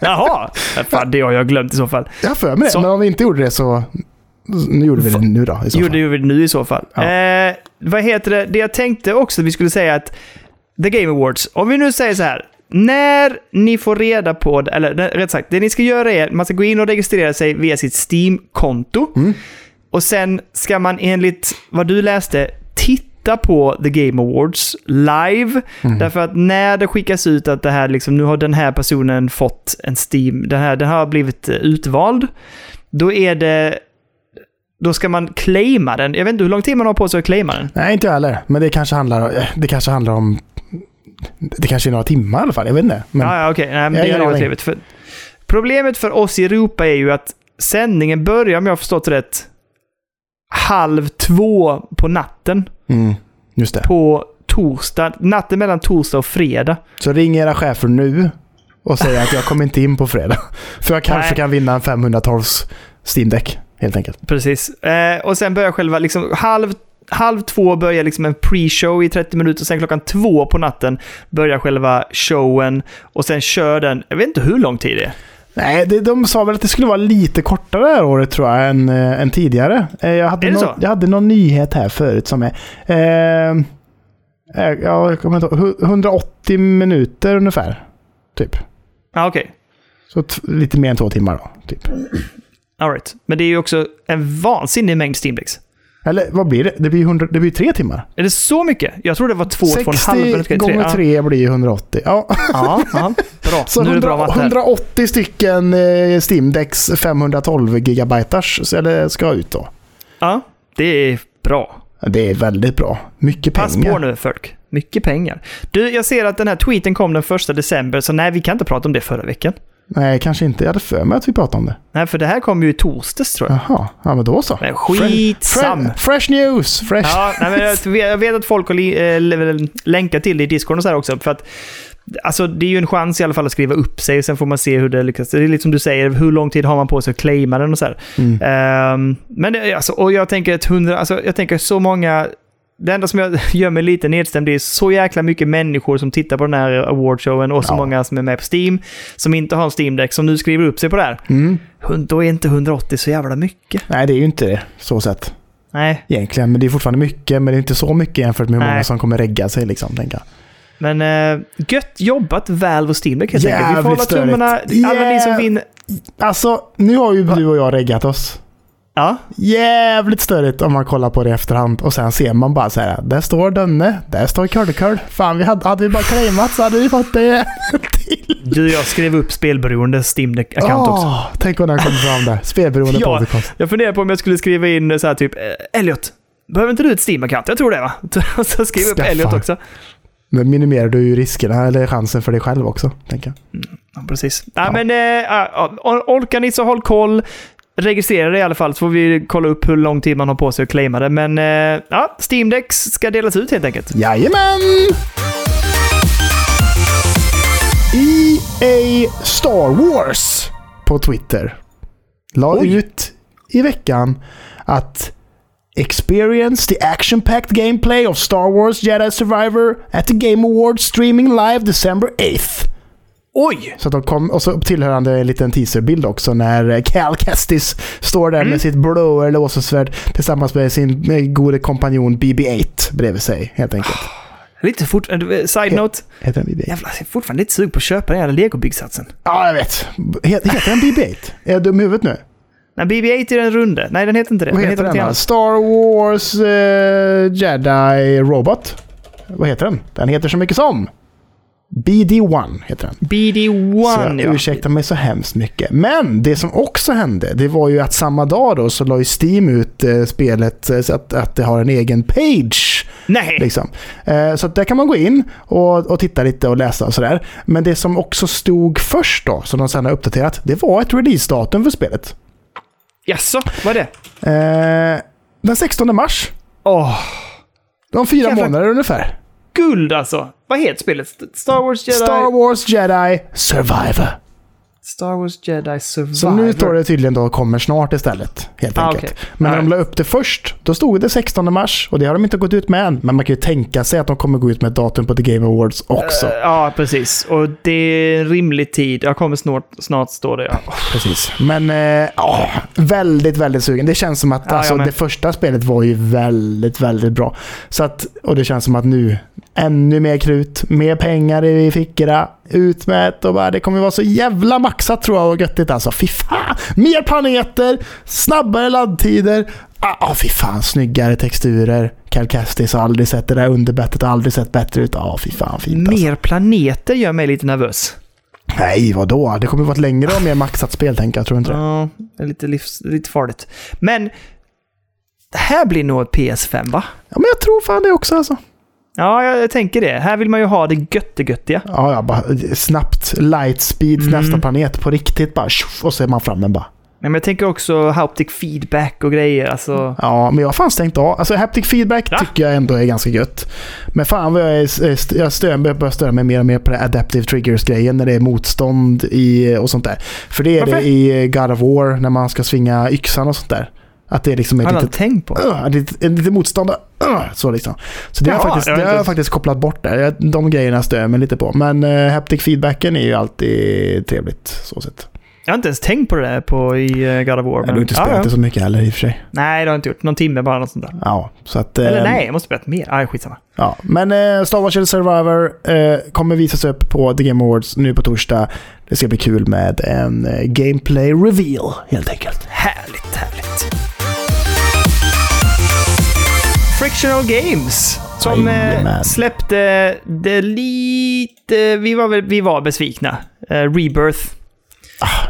Jaha. Fan, det har jag glömt i så fall. Jag för mig det. Så- Men om vi inte gjorde det så... Nu gjorde vi det nu då i så Jo, fall. det gjorde vi nu i så fall. Ja. Eh, vad heter det? Det jag tänkte också att vi skulle säga att The Game Awards, om vi nu säger så här. När ni får reda på, det- eller rätt sagt, det ni ska göra är att man ska gå in och registrera sig via sitt Steam-konto. Mm. Och sen ska man enligt vad du läste titta på The Game Awards live. Mm. Därför att när det skickas ut att det här liksom, nu har den här personen fått en Steam, den här, den har blivit eh, utvald. Då är det, då ska man claima den. Jag vet inte hur lång tid man har på sig att claima den. Nej, inte jag heller. Men det kanske handlar, det kanske handlar om... Det kanske är några timmar i alla fall. Jag vet inte. Men, ja, ja, okej. Nej, men Jag det varit aning. trevligt. För problemet för oss i Europa är ju att sändningen börjar, om jag har förstått rätt, halv två på natten. mm, just det. På torsdag, natten mellan torsdag och fredag. Så ring era chefer nu och säg att jag kommer inte in på fredag. För jag kanske Nej. kan vinna en 512 Steam Deck, helt enkelt. Precis. Eh, och sen börjar själva, liksom, halv, halv två börjar liksom en pre-show i 30 minuter. Sen klockan två på natten börjar själva showen. Och sen kör den, jag vet inte hur lång tid det är. Nej, det, de sa väl att det skulle vara lite kortare det här året tror jag än, äh, än tidigare. Eh, jag, hade Är det nå- så? jag hade någon nyhet här förut som är... Eh, eh, ja, jag kommer inte ihåg. Hu- 180 minuter ungefär. Typ. Ja, okej. Så t- lite mer än två timmar då. Typ. All right. Men det är ju också en vansinnig mängd Steamdecks. Eller vad blir det? Det blir, 100, det blir tre timmar. Är det så mycket? Jag tror det var två, två och en halv. 60 eller tre. gånger Ja. tre blir 180. Ja. Ja, ja, bra. Så nu är det bra 100, matte här. 180 stycken eh, Steam Decks 512 gigabyters eller ska ut då. Ja, det är bra. Det är väldigt bra. Mycket Pass pengar. på nu folk. Mycket pengar. Du, jag ser att den här tweeten kom den första december, så nej, vi kan inte prata om det förra veckan. Nej, kanske inte. Jag hade för mig att vi pratade om det. Nej, för det här kommer ju i torsdags tror jag. Jaha, ja men då så. Men skitsam. Fre- fresh news! Fresh. Ja, nej, men jag vet- jag vet att folk har eh, länkat till det i Discord och så här också. För att, alltså, det är ju en chans i alla fall att skriva upp sig och sen får man se hur det lyckas. Det är lite som du säger, hur lång tid har man på sig att claima den och så här. Mm. Ehm, men det, alltså, och jag tänker att hundra, alltså, jag tänker så många det enda som jag gör mig lite nedstämd det är så jäkla mycket människor som tittar på den här awardshowen och så Ja. många som är med på Steam som inte har en Steam-deck som nu skriver upp sig på det här. Mm. Då är inte 180 så jävla mycket. Nej, det är ju inte det. Så sett. Nej, Egentligen. Men det är fortfarande mycket. Men det är inte så mycket jämfört med hur många Nej. som kommer regga sig liksom, tänker jag. men uh, gött jobbat Valve och Steam Deck helt enkelt. Vi får Jävligt hålla tummarna. Alla ni som vinner. Alltså, nu har ju du och jag reggat oss. Ja, Jävligt störigt om man kollar på det i efterhand. Och sen ser man bara så här. Där står Dönne. Där står Curlycurl. Fan, vi hade, hade vi bara claimat så hade vi fått det till. du jag skrev upp spelberoende Steam Deck-account också. Tänk om den kommer fram där. Spelberoende Ja. podcast. Jag funderar på om jag skulle skriva in så här typ, eh, Elliot, behöver inte du ett Steam-account? Jag tror det va? Så skriva upp Skaffa. Elliot också. Men minimerar du ju riskerna eller chansen för dig själv också, tänker jag. Ja, precis. Ja, men eh, ja, ja, orkar ni så håll koll. Registrera det i alla fall så får vi kolla upp hur lång tid man har på sig att claima det. Men eh, ja, Steam Decks ska delas ut helt enkelt. Jajamän! EA Star Wars på Twitter la Oj. ut i veckan att Experience the action-packed gameplay of Star Wars Jedi Survivor at the Game Awards streaming live December 8th. Oj! Så att de kom, och så tillhörande en liten teaserbild också när Cal Kestis står där Mm. med sitt blåa låsesvärd tillsammans med sin med gode kompanjon BB-8 bredvid sig helt enkelt. Lite fort... eh, Side-note. Heter den BB-8? Jävlar, jag är fortfarande lite sugen på att köpa den jävla legobyggsatsen. Ja, jag vet. Het- Heter den BB-8? Är jag dum i huvudet nu? Nej, BB-8 är den runde. Nej, den heter inte det. Vad den heter den då? Star Wars eh, Jedi Robot? Vad heter den? Den heter så mycket som BD-1 heter den. Så BD-1, jag ja. ursäktar mig så hemskt mycket. Men det som också hände, det var ju att samma dag då så la ju Steam ut eh, spelet eh, så att, att det har en egen page. Nej! Liksom. Eh, så där kan man gå in och, och titta lite och läsa och sådär. Men det som också stod först då, som de sen har uppdaterat, det var ett releasedatum för spelet. Jaså, vad är det? Eh, den 16 mars. Åh, De fyra Jävla- månader ungefär. guld alltså! Vad heter spelet? Star Wars Jedi... Star Wars Jedi Survivor. Star Wars Jedi Survivor. Så nu står det tydligen då kommer snart istället. Helt Ah, enkelt. okej. Men när de la upp det först, då stod det 16 mars. Och det har de inte gått ut med än. Men man kan ju tänka sig att de kommer gå ut med datum på The Game Awards också. Eh, ja, precis. Och det är en rimlig tid. Jag kommer snart, snart stå det. Ja. Precis. Men eh, ja, väldigt, väldigt sugen. Det känns som att Ja, alltså, det första spelet var ju väldigt, väldigt bra. Så att, och det känns som att nu, ännu mer krut, mer pengar i fickorna, ut med det och bara, det kommer vara så jävla maxat tror jag och göttigt alltså. Fy fan! Mer planeter, snabbare laddtider. Ah, ah, fy fan, snyggare texturer. Cal Kestis har aldrig sett det där underbettet, har aldrig sett bättre ut. Ah, fy fan fint alltså. Mer planeter gör mig lite nervös. Nej, vadå? Det kommer vara ett längre och mer maxat spel, tänker jag. Tror inte det? Ja, det är lite, livs, lite farligt. Men det här blir nog ett PS5, va? Ja, men jag tror fan det också alltså. Ja, jag, tänker det. Här vill man ju ha det göttegöttiga. Ja, ja, bara snabbt. Lightspeed, Mm. nästa planet på riktigt bara. Och så är man framme bara. Men jag tänker också haptic feedback och grejer. Alltså, Ja, men jag har fan stängt av. Alltså haptic feedback Ja. tycker jag ändå är ganska gött. Men fan vad jag, är, är- jag stör, jag börjar störa mig mer och mer på det adaptive triggers-grejen när det är motstånd i, och sånt där. För det är Varför? det i God of War när man ska svinga yxan och sånt där. Att det är liksom ett jag litet, tänkt på. uh, ett ett litet motstånd. Uh, så liksom. Så det har, jag faktiskt, jag det har jag faktiskt kopplat bort där. De grejerna stör jag mig lite på. Men uh, haptic feedbacken är ju alltid trevligt så sett. Jag har inte ens tänkt på det där på, i God of War. Men du har inte spelat ja. det så mycket heller i och för sig. Nej, det har jag inte gjort. Någon timme bara, något sånt där. Ja, så att... Eller eh, nej, jag måste spelat mer. Ah, skitsamma. Ja, men eh, Star Wars Jedi Survivor eh, kommer visas upp på The Game Awards nu på torsdag. Det ska bli kul med en eh, gameplay reveal helt enkelt. Härligt, härligt. Frictional Games. Som eh, släppte det lite... Vi var, vi var besvikna. Eh, Rebirth.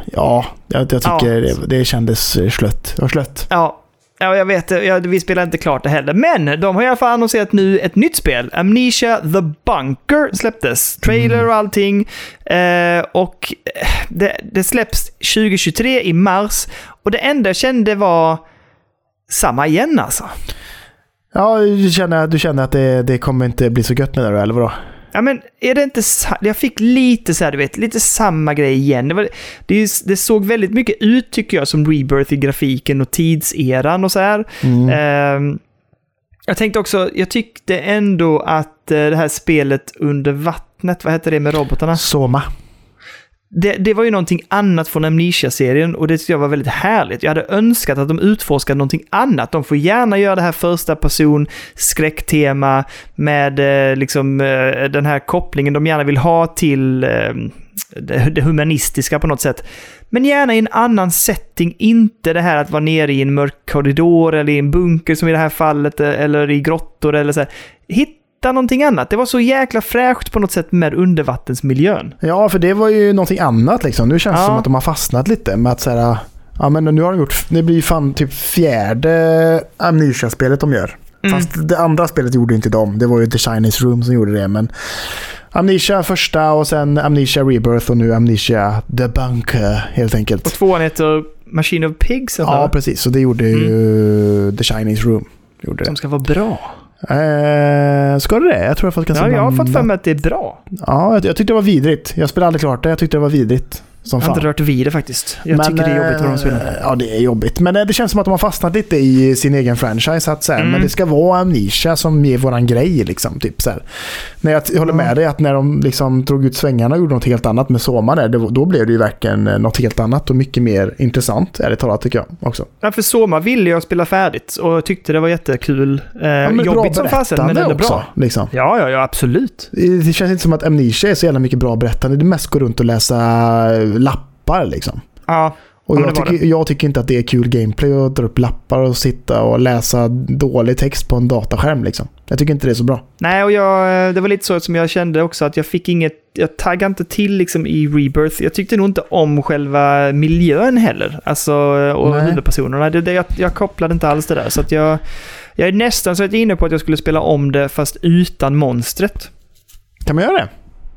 Ja, jag, jag tycker Ja. det, det kändes eh, slött. Det var slött. Ja. Ja, jag vet, ja, vi spelar inte klart det heller. Men de har i alla fall annonserat nu ett nytt spel. Amnesia The Bunker släpptes. Trailer och allting. Eh, och eh, det, det släpps 2023 i mars. Och det enda jag kände var samma igen alltså. Ja, du känner, du känner att det, det kommer inte bli så gött med det då, eller vadå? Ja, men är det inte... Jag fick lite så här, du vet, lite samma grej igen. Det, var, det, det såg väldigt mycket ut, tycker jag, som Rebirth i grafiken och tidseran och så här. Ehm, jag tänkte också, jag tyckte ändå att eh, det här spelet under vattnet, vad heter det med robotarna? Soma. Det, det var ju någonting annat från Amnesia-serien och det tyckte jag var väldigt härligt. Jag hade önskat att de utforskade någonting annat. De får gärna göra det här första person skräcktema med eh, liksom eh, den här kopplingen de gärna vill ha till eh, det, det humanistiska på något sätt. Men gärna i en annan setting, inte det här att vara nere i en mörk korridor eller i en bunker som i det här fallet, eh, eller i grottor eller så här. Hitta någonting annat. Det var så jäkla fräscht på något sätt med undervattensmiljön. Ja, för det var ju någonting annat liksom. Nu känns det Ja. som att de har fastnat lite med att säga Ja men nu har de gjort, det blir fan typ fjärde Amnesia-spelet de gör. Mm. Fast det andra spelet gjorde inte de, det var ju The Chinese Room som gjorde det. Men Amnesia första och sen Amnesia Rebirth och nu Amnesia The Bunker helt Och enkelt. tvåan heter Machine of Pigs, Ja ja, precis, så det gjorde ju The Chinese Room. Gjorde som ska vara bra. Eh, ska det det? Jag tror jag har fått ganska Ja, jag har fått för mig att det är bra. Ja, jag, jag tyckte det var vidrigt. Jag spelade aldrig klart det, jag tyckte det var vidrigt. Som Jag har fan. inte rört vid det faktiskt. Jag tycker det är jobbigt vad de spelar. eh, Ja, det är jobbigt. Men eh, det känns som att de har fastnat lite i sin egen franchise. Att så här, Mm. Men det ska vara Amnesia som ger våran grej. Liksom, typ, så här. När jag håller med Mm. dig att när de liksom drog ut svängarna och gjorde något helt annat med Soma där, det, då blev det ju verkligen eh, något helt annat och mycket mer intressant, ärligt talat tycker jag också. Ja, för Soma ville jag spela färdigt och tyckte det var jättekul. Eh, Ja, men jobbigt som fasen, men ändå bra. Liksom. Ja, ja, ja, absolut. Det känns inte som att Amnesia är så jävla mycket bra berättande. Det är mest gå runt och läsa lappar liksom. Ja, Och jag, tycker, jag tycker inte att det är kul gameplay att dra upp lappar och sitta och läsa dålig text på en dataskärm. Liksom. Jag tycker inte det är så bra. nej, och jag, eh, det var lite så som jag kände också att jag fick inget, jag taggade inte till liksom i Rebirth. Jag tyckte nog inte om själva miljön heller. Alltså, och Nej. huvudpersonerna. Det, det, jag, jag kopplade inte alls det där. Så att jag, jag är nästan så att jag är inne på att jag skulle spela om det fast utan monstret. Kan man göra det?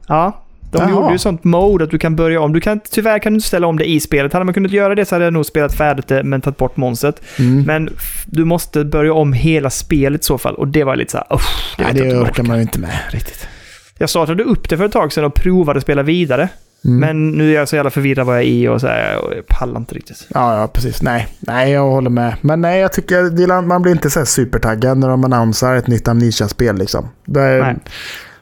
Ja, de Jaha. gjorde ju sånt mode att du kan börja om. Du kan, tyvärr kan du inte ställa om det i spelet. Hade man kunnat göra det så hade jag nog spelat färdigt det men tagit bort monstret. Mm. Men du måste börja om hela spelet i så fall. Och det var lite så här, usch, det Nej, det orkar man ju inte med riktigt. Jag startade upp det för ett tag sedan och provade att spela vidare. Mm. Men nu är jag så jävla förvirrad vad jag är i och så här, och jag pallar inte riktigt. Ja, ja, precis. Nej, nej, jag håller med. Men nej, jag tycker man blir inte så supertaggad när de annonserar ett nytt Amnesia-spel. Liksom. Det.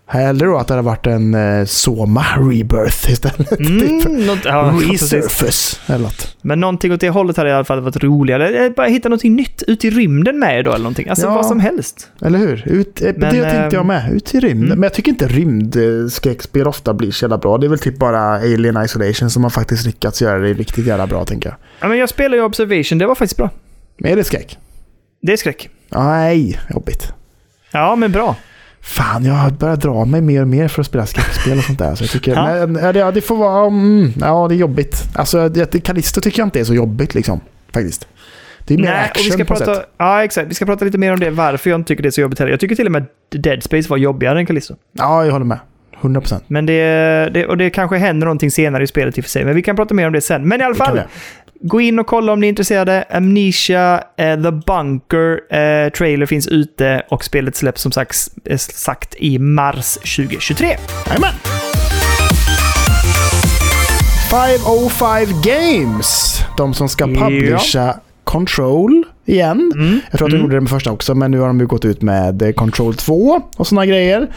Hellre då att det hade varit en eh, Soma Rebirth istället. Mm, typ. något, ja. Resurface eller något. Men någonting åt det hållet hade i alla fall varit roligare. Eller Bara hitta någonting nytt ut i rymden med då eller någonting. Alltså Ja. vad som helst. Eller hur? Ut, eh, Men, det tänkte jag ehm, med. Ut i rymden. mm. Men jag tycker inte rymdskräckspel ofta blir så jävla bra. Det är väl typ bara Alien Isolation som har faktiskt lyckats göra det riktigt jävla bra, tänker jag. Ja, men jag spelar ju Observation, det var faktiskt bra. Men är det skräck? Det är skräck. Nej, jobbigt. Ja, men bra. Fan, jag börjar dra mig mer och mer för att spela skräckspel och sånt där. Så jag tycker, Ja. men, ja, det, får vara... Mm, ja, det är jobbigt. Alltså, Callisto tycker jag inte är så jobbigt liksom. Faktiskt. Det är mer Nej, och action vi ska på prata, sätt. Ja, exakt. Vi ska prata lite mer om det, varför jag inte tycker det är så jobbigt heller. Jag tycker till och med Dead Space var jobbigare än Callisto. Ja, jag håller med. 100%. Men det, det, och det kanske händer någonting senare i spelet i och för sig, men vi kan prata mer om det sen. Men i alla fall. Gå in och kolla om ni är intresserade. Amnesia, eh, The Bunker, eh, trailer finns ute och spelet släpps som sagt, eh, sagt i mars 2023. Jajamän! 505 Games. De som ska Ja. publisha Control igen. Mm. Jag tror att de gjorde det med första också, men nu har de ju gått ut med eh, Control 2 och sådana grejer.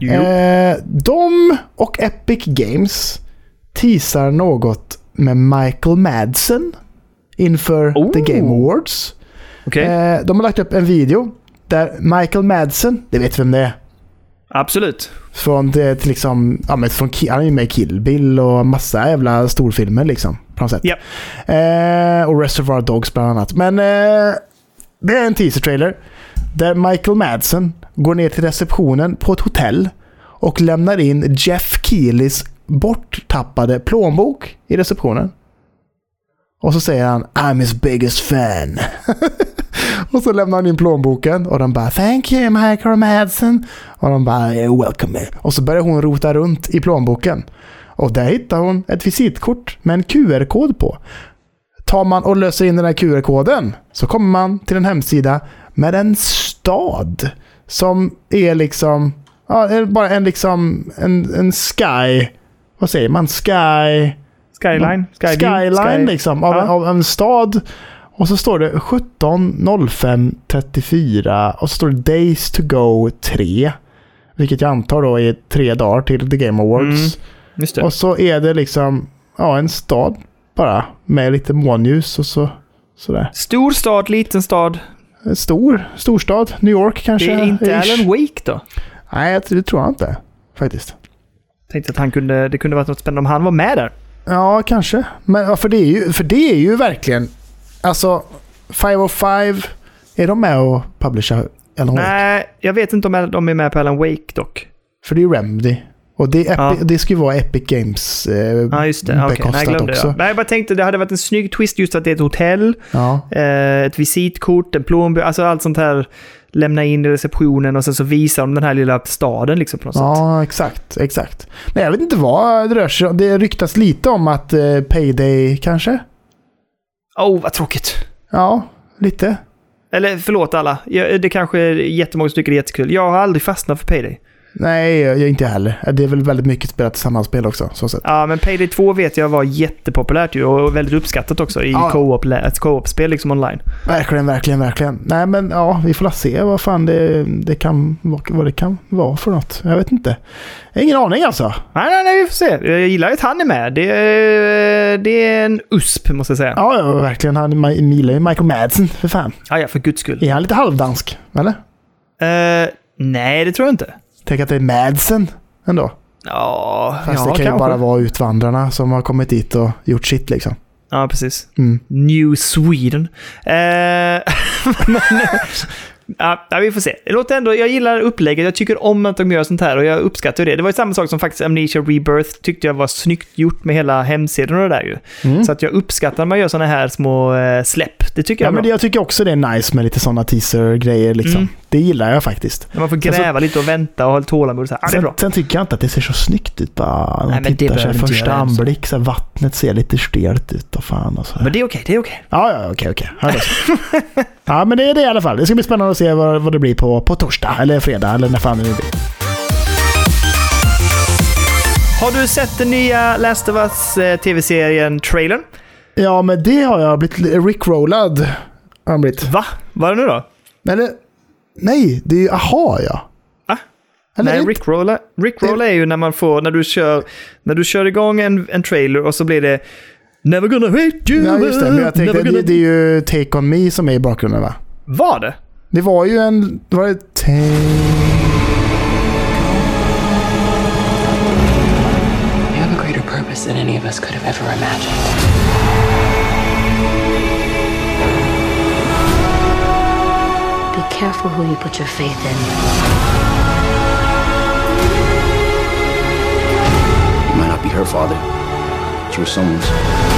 Jo. Eh, de och Epic Games teasar något med Michael Madsen inför Oh. The Game Awards. Okej, Eh, de har lagt upp en video där Michael Madsen, det vet vem det är, absolut. från, det, till liksom, ja, men från, han är ju med i Kill Bill och massa jävla storfilmer liksom. På något sätt. Ja. Eh, och Reservoir Dogs bland annat. Men eh, det är en teaser-trailer. Där Michael Madsen går ner till receptionen på ett hotell och lämnar in Jeff Keelys borttappade plånbok i receptionen. Och så säger han I'm his biggest fan. Och så lämnar han in plånboken och de bara “Thank you Michael Madsen” och de bara Welcome “Welcome”. Och så börjar hon rota runt i plånboken. Och där hittar hon ett visitkort med en QR-kod på. Tar man och löser in den här QR-koden så kommer man till en hemsida med en stad som är liksom, ja, är bara en liksom, en, en sky, vad säger man, sky, Skyline? Skyview? skyline Sky- liksom, av, Ja. av en stad. Och så står det 17 05 34 och så står det Days to go 3. Vilket jag antar då är tre dagar till The Game Awards. Det. Och så är det liksom ja, en stad bara med lite månljus och så sådär. Stor stad, liten stad. En Stor, storstad, New York kanske. Det är inte ish. Alan Wake då? Nej, det tror jag inte faktiskt. Tänkte att han kunde, det kunde varit något spännande om han var med där. Ja, kanske. Men för det är ju, för det är ju verkligen... Alltså, 505, är de med och publicerar Alan Wake? Nej, jag vet inte om de är med på Alan Wake dock. För det är ju Remedy. Och det, är Epi- Ja. det ska ju vara Epic Games eh, Ja, just det. Ja, Okej, Nej, jag glömde också. det. Nej, jag bara tänkte det hade varit en snygg twist just att det är ett hotell, Ja. eh, ett visitkort, en plånbok, alltså allt sånt här. Lämna in i receptionen och sen så visar de den här lilla staden liksom på något sätt. ja, exakt. Exakt. Nej, jag vet inte vad det rör sig om. Det ryktas lite om att eh, Payday kanske? Oh, vad tråkigt. Ja, lite. Eller förlåt alla, det kanske är jättemånga som tycker det är jättekul. Jag har aldrig fastnat för Payday. Nej, jag inte heller. Det är väl väldigt mycket spelat tillsammans spel också. Så sett. Ja, men Payday 2 vet jag var jättepopulärt ju och väldigt uppskattat också i Ja. co-op-spel liksom online. Verkligen, verkligen, verkligen. Nej, men ja, vi får la se vad fan det, det kan, vad, det kan vara för något. Jag vet inte. Jag har ingen aning alltså. Nej, nej, nej, vi får se. Jag gillar att han är med. Det det är en USP, måste jag säga. Ja, Ja, ja verkligen. Han gillar ju Michael Madsen, för fan. ja, för guds skull. Är han lite halvdansk? Eller? Eh, nej, det tror jag inte. Tänk att det är Madsen ändå. Ja, Fast ja det kan ju kanske. bara vara utvandrarna som har kommit dit och gjort sitt liksom. Ja, precis. Mm. New Sweden. Eh, men, ja, ja, vi får se. Det låter ändå, jag gillar upplägget. Jag tycker om att de gör sånt här och jag uppskattar det. Det var ju samma sak som faktiskt Amnesia Rebirth tyckte jag var snyggt gjort med hela hemsidan och det där ju. Mm. Så att jag uppskattar när man gör såna här små eh, släpp. Det tycker Ja, jag är men bra. jag tycker också det är nice med lite sådana teaser-grejer liksom. Mm. Det gillar jag faktiskt. När man får gräva lite och vänta och ha tålamod. Så här. Ja, det är Sen, bra. sen tycker jag inte att det ser så snyggt ut bara. Nej, men tittar inte första göra det, så. anblick, så här, vattnet ser lite stelt ut och fan och så. Men det är okej, det är okej. Ja, ja, okej, okej. Ja, det är så. ja, men det är det i alla fall. Det ska bli spännande att se vad, vad det blir på, på torsdag eller fredag eller när fan det nu blir. Har du sett den nya Last of Us eh, tv-serien trailern? Ja, men det har jag blivit rickrollad. Har blivit. Va? Vad är det nu då? Eller, nej, det är ju aha ja. Va? Eller Nej, Rickrolla, Rickrolla är ju när man får, när du kör, när du kör igång en, en trailer och så blir det Never gonna hate you. Ja, just det. Men jag tänkte, never det, gonna... det är ju Take On Me som är i bakgrunden va? Var det? Det var ju en... Det var ett take... Than any of us could have ever imagined. Be careful who you put your faith in. You might not be her father, but you were someone's.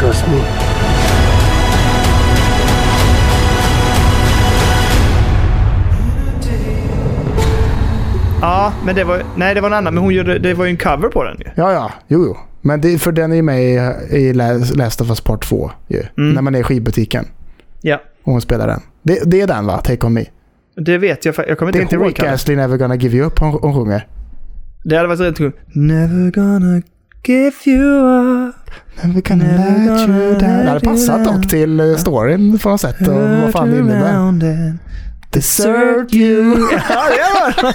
Trust me? Ja, men det var, nej det var en annan, men hon gjorde, det var ju en cover på den ju. Ja, ja. Jo, jo. Men det, för den är med i, i Last of Us Part 2 ju. Mm. När man är i skivbutiken. Ja, Och hon spelar den. Det, det är den va? Take On Me. det vet jag, jag kommer Det är inte inte ihåg. Rick covern. Astley Never Gonna Give You Up hon, hon sjunger. Det hade varit rätt kul. Never gonna give you up. Never gonna Never let you down. Det hade passat dock till eh, storyn på något sätt och vad fan det innebär. And Desert you. ja, det var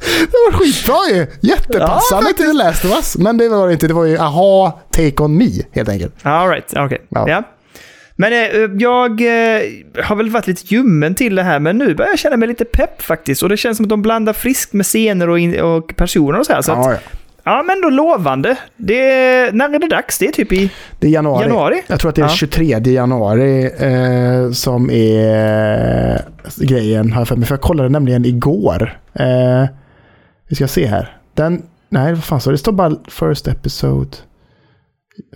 Det var skitbra ju! Jättepassande till Last of Us. Men det var det inte. Det var ju aha, Take On Me helt enkelt. All right, okej. Ja. Ja. Men eh, jag eh, har väl varit lite ljummen till det här, men nu börjar jag känna mig lite pepp faktiskt. Och det känns som att de blandar friskt med scener och, in, och personer och så här. Så Ja, att, ja. men då lovande. Det, när är det dags? Det är typ i... Det är januari. Januari? Jag tror att det är Ja. 23 januari eh, som är eh, grejen. Jag för, mig. för jag kollade nämligen igår. Eh, vi ska se här. Den, nej, vad fan så det står bara first episode.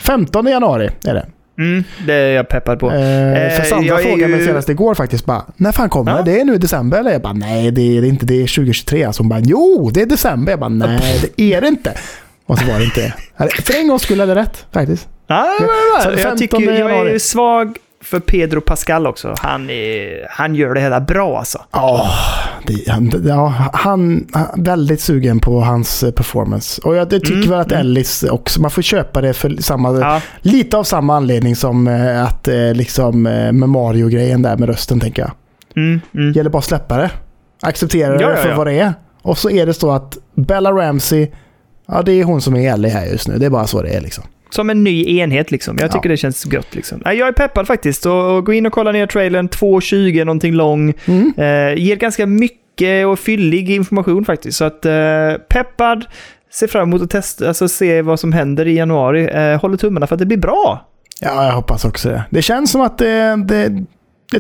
15 januari är det. Mm, det är jag peppad på. Eh, för Eh, Sandra jag frågade mig ju- senast igår faktiskt bara, när fan kommer Ja. det? Är nu i december eller? Jag bara, nej det är det inte, det är 2023. Alltså hon bara, jo det är december. Jag bara, nej det är det inte. Och så var det inte det. För en gång skulle hade rätt faktiskt. Ja, men, Så men, jag, 15 tycker, jag är ju svag för Pedro Pascal också. Han, är, han gör det hela bra alltså. Ja, det, han, ja, han han väldigt sugen på hans eh, performance. Och jag, tycker Mm, väl att mm. Ellis också, man får köpa det för samma, Ja. lite av samma anledning som eh, att eh, liksom med Mario-grejen där med rösten tänker jag. Mm, mm. gäller bara att släppa det. Acceptera det ja, för ja. vad det är. Och så är det så att Bella Ramsey, ja det är hon som är Ellie här just nu. Det är bara så det är liksom. Som en ny enhet liksom. Jag tycker Ja. det känns gött liksom. Jag är peppad faktiskt. Och gå in och kolla ner trailern. 2.20 någonting lång. Mm. Eh, ger ganska mycket och fyllig information faktiskt. Så att eh, peppad. Ser fram emot att testa, alltså se vad som händer i januari. Eh, håller tummarna för att det blir bra. Ja, jag hoppas också det. Det känns som att det, det,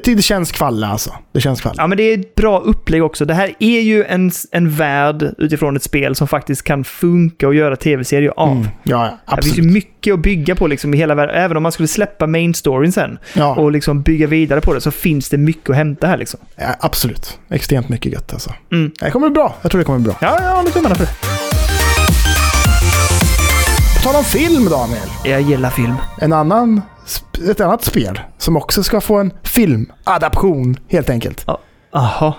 tycker det känns kvalla alltså. Det känns kvalla. Ja, men det är ett bra upplägg också. Det här är ju en, en värld utifrån ett spel som faktiskt kan funka och göra tv-serier av. Mm. Ja, Det finns ju absolut. mycket att bygga på liksom i hela världen. Även om man skulle släppa main storyn sen Ja, och liksom bygga vidare på det så finns det mycket att hämta här liksom. ja, absolut. Extremt mycket gött alltså. Mm. Det kommer bli bra. Jag tror det kommer bli bra. Ja, jag håller tummarna för det. På tal om film Daniel. Jag gillar film. En annan, ett annat spel som också ska få en filmadaption helt enkelt. Aha.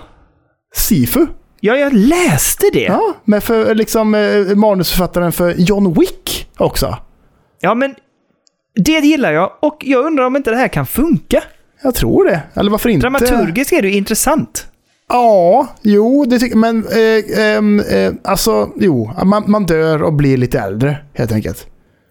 Sifu. Ja, jag läste det. Ja, Ja, men för liksom eh, manusförfattaren för John Wick också. men det gillar jag. Och jag undrar om inte det här kan funka. Jag tror det. Eller varför inte? Dramaturgiskt är det ju intressant. Ja, jo, det tycker Men eh, ehm, eh, alltså, jo. Man, man dör och blir lite äldre helt enkelt.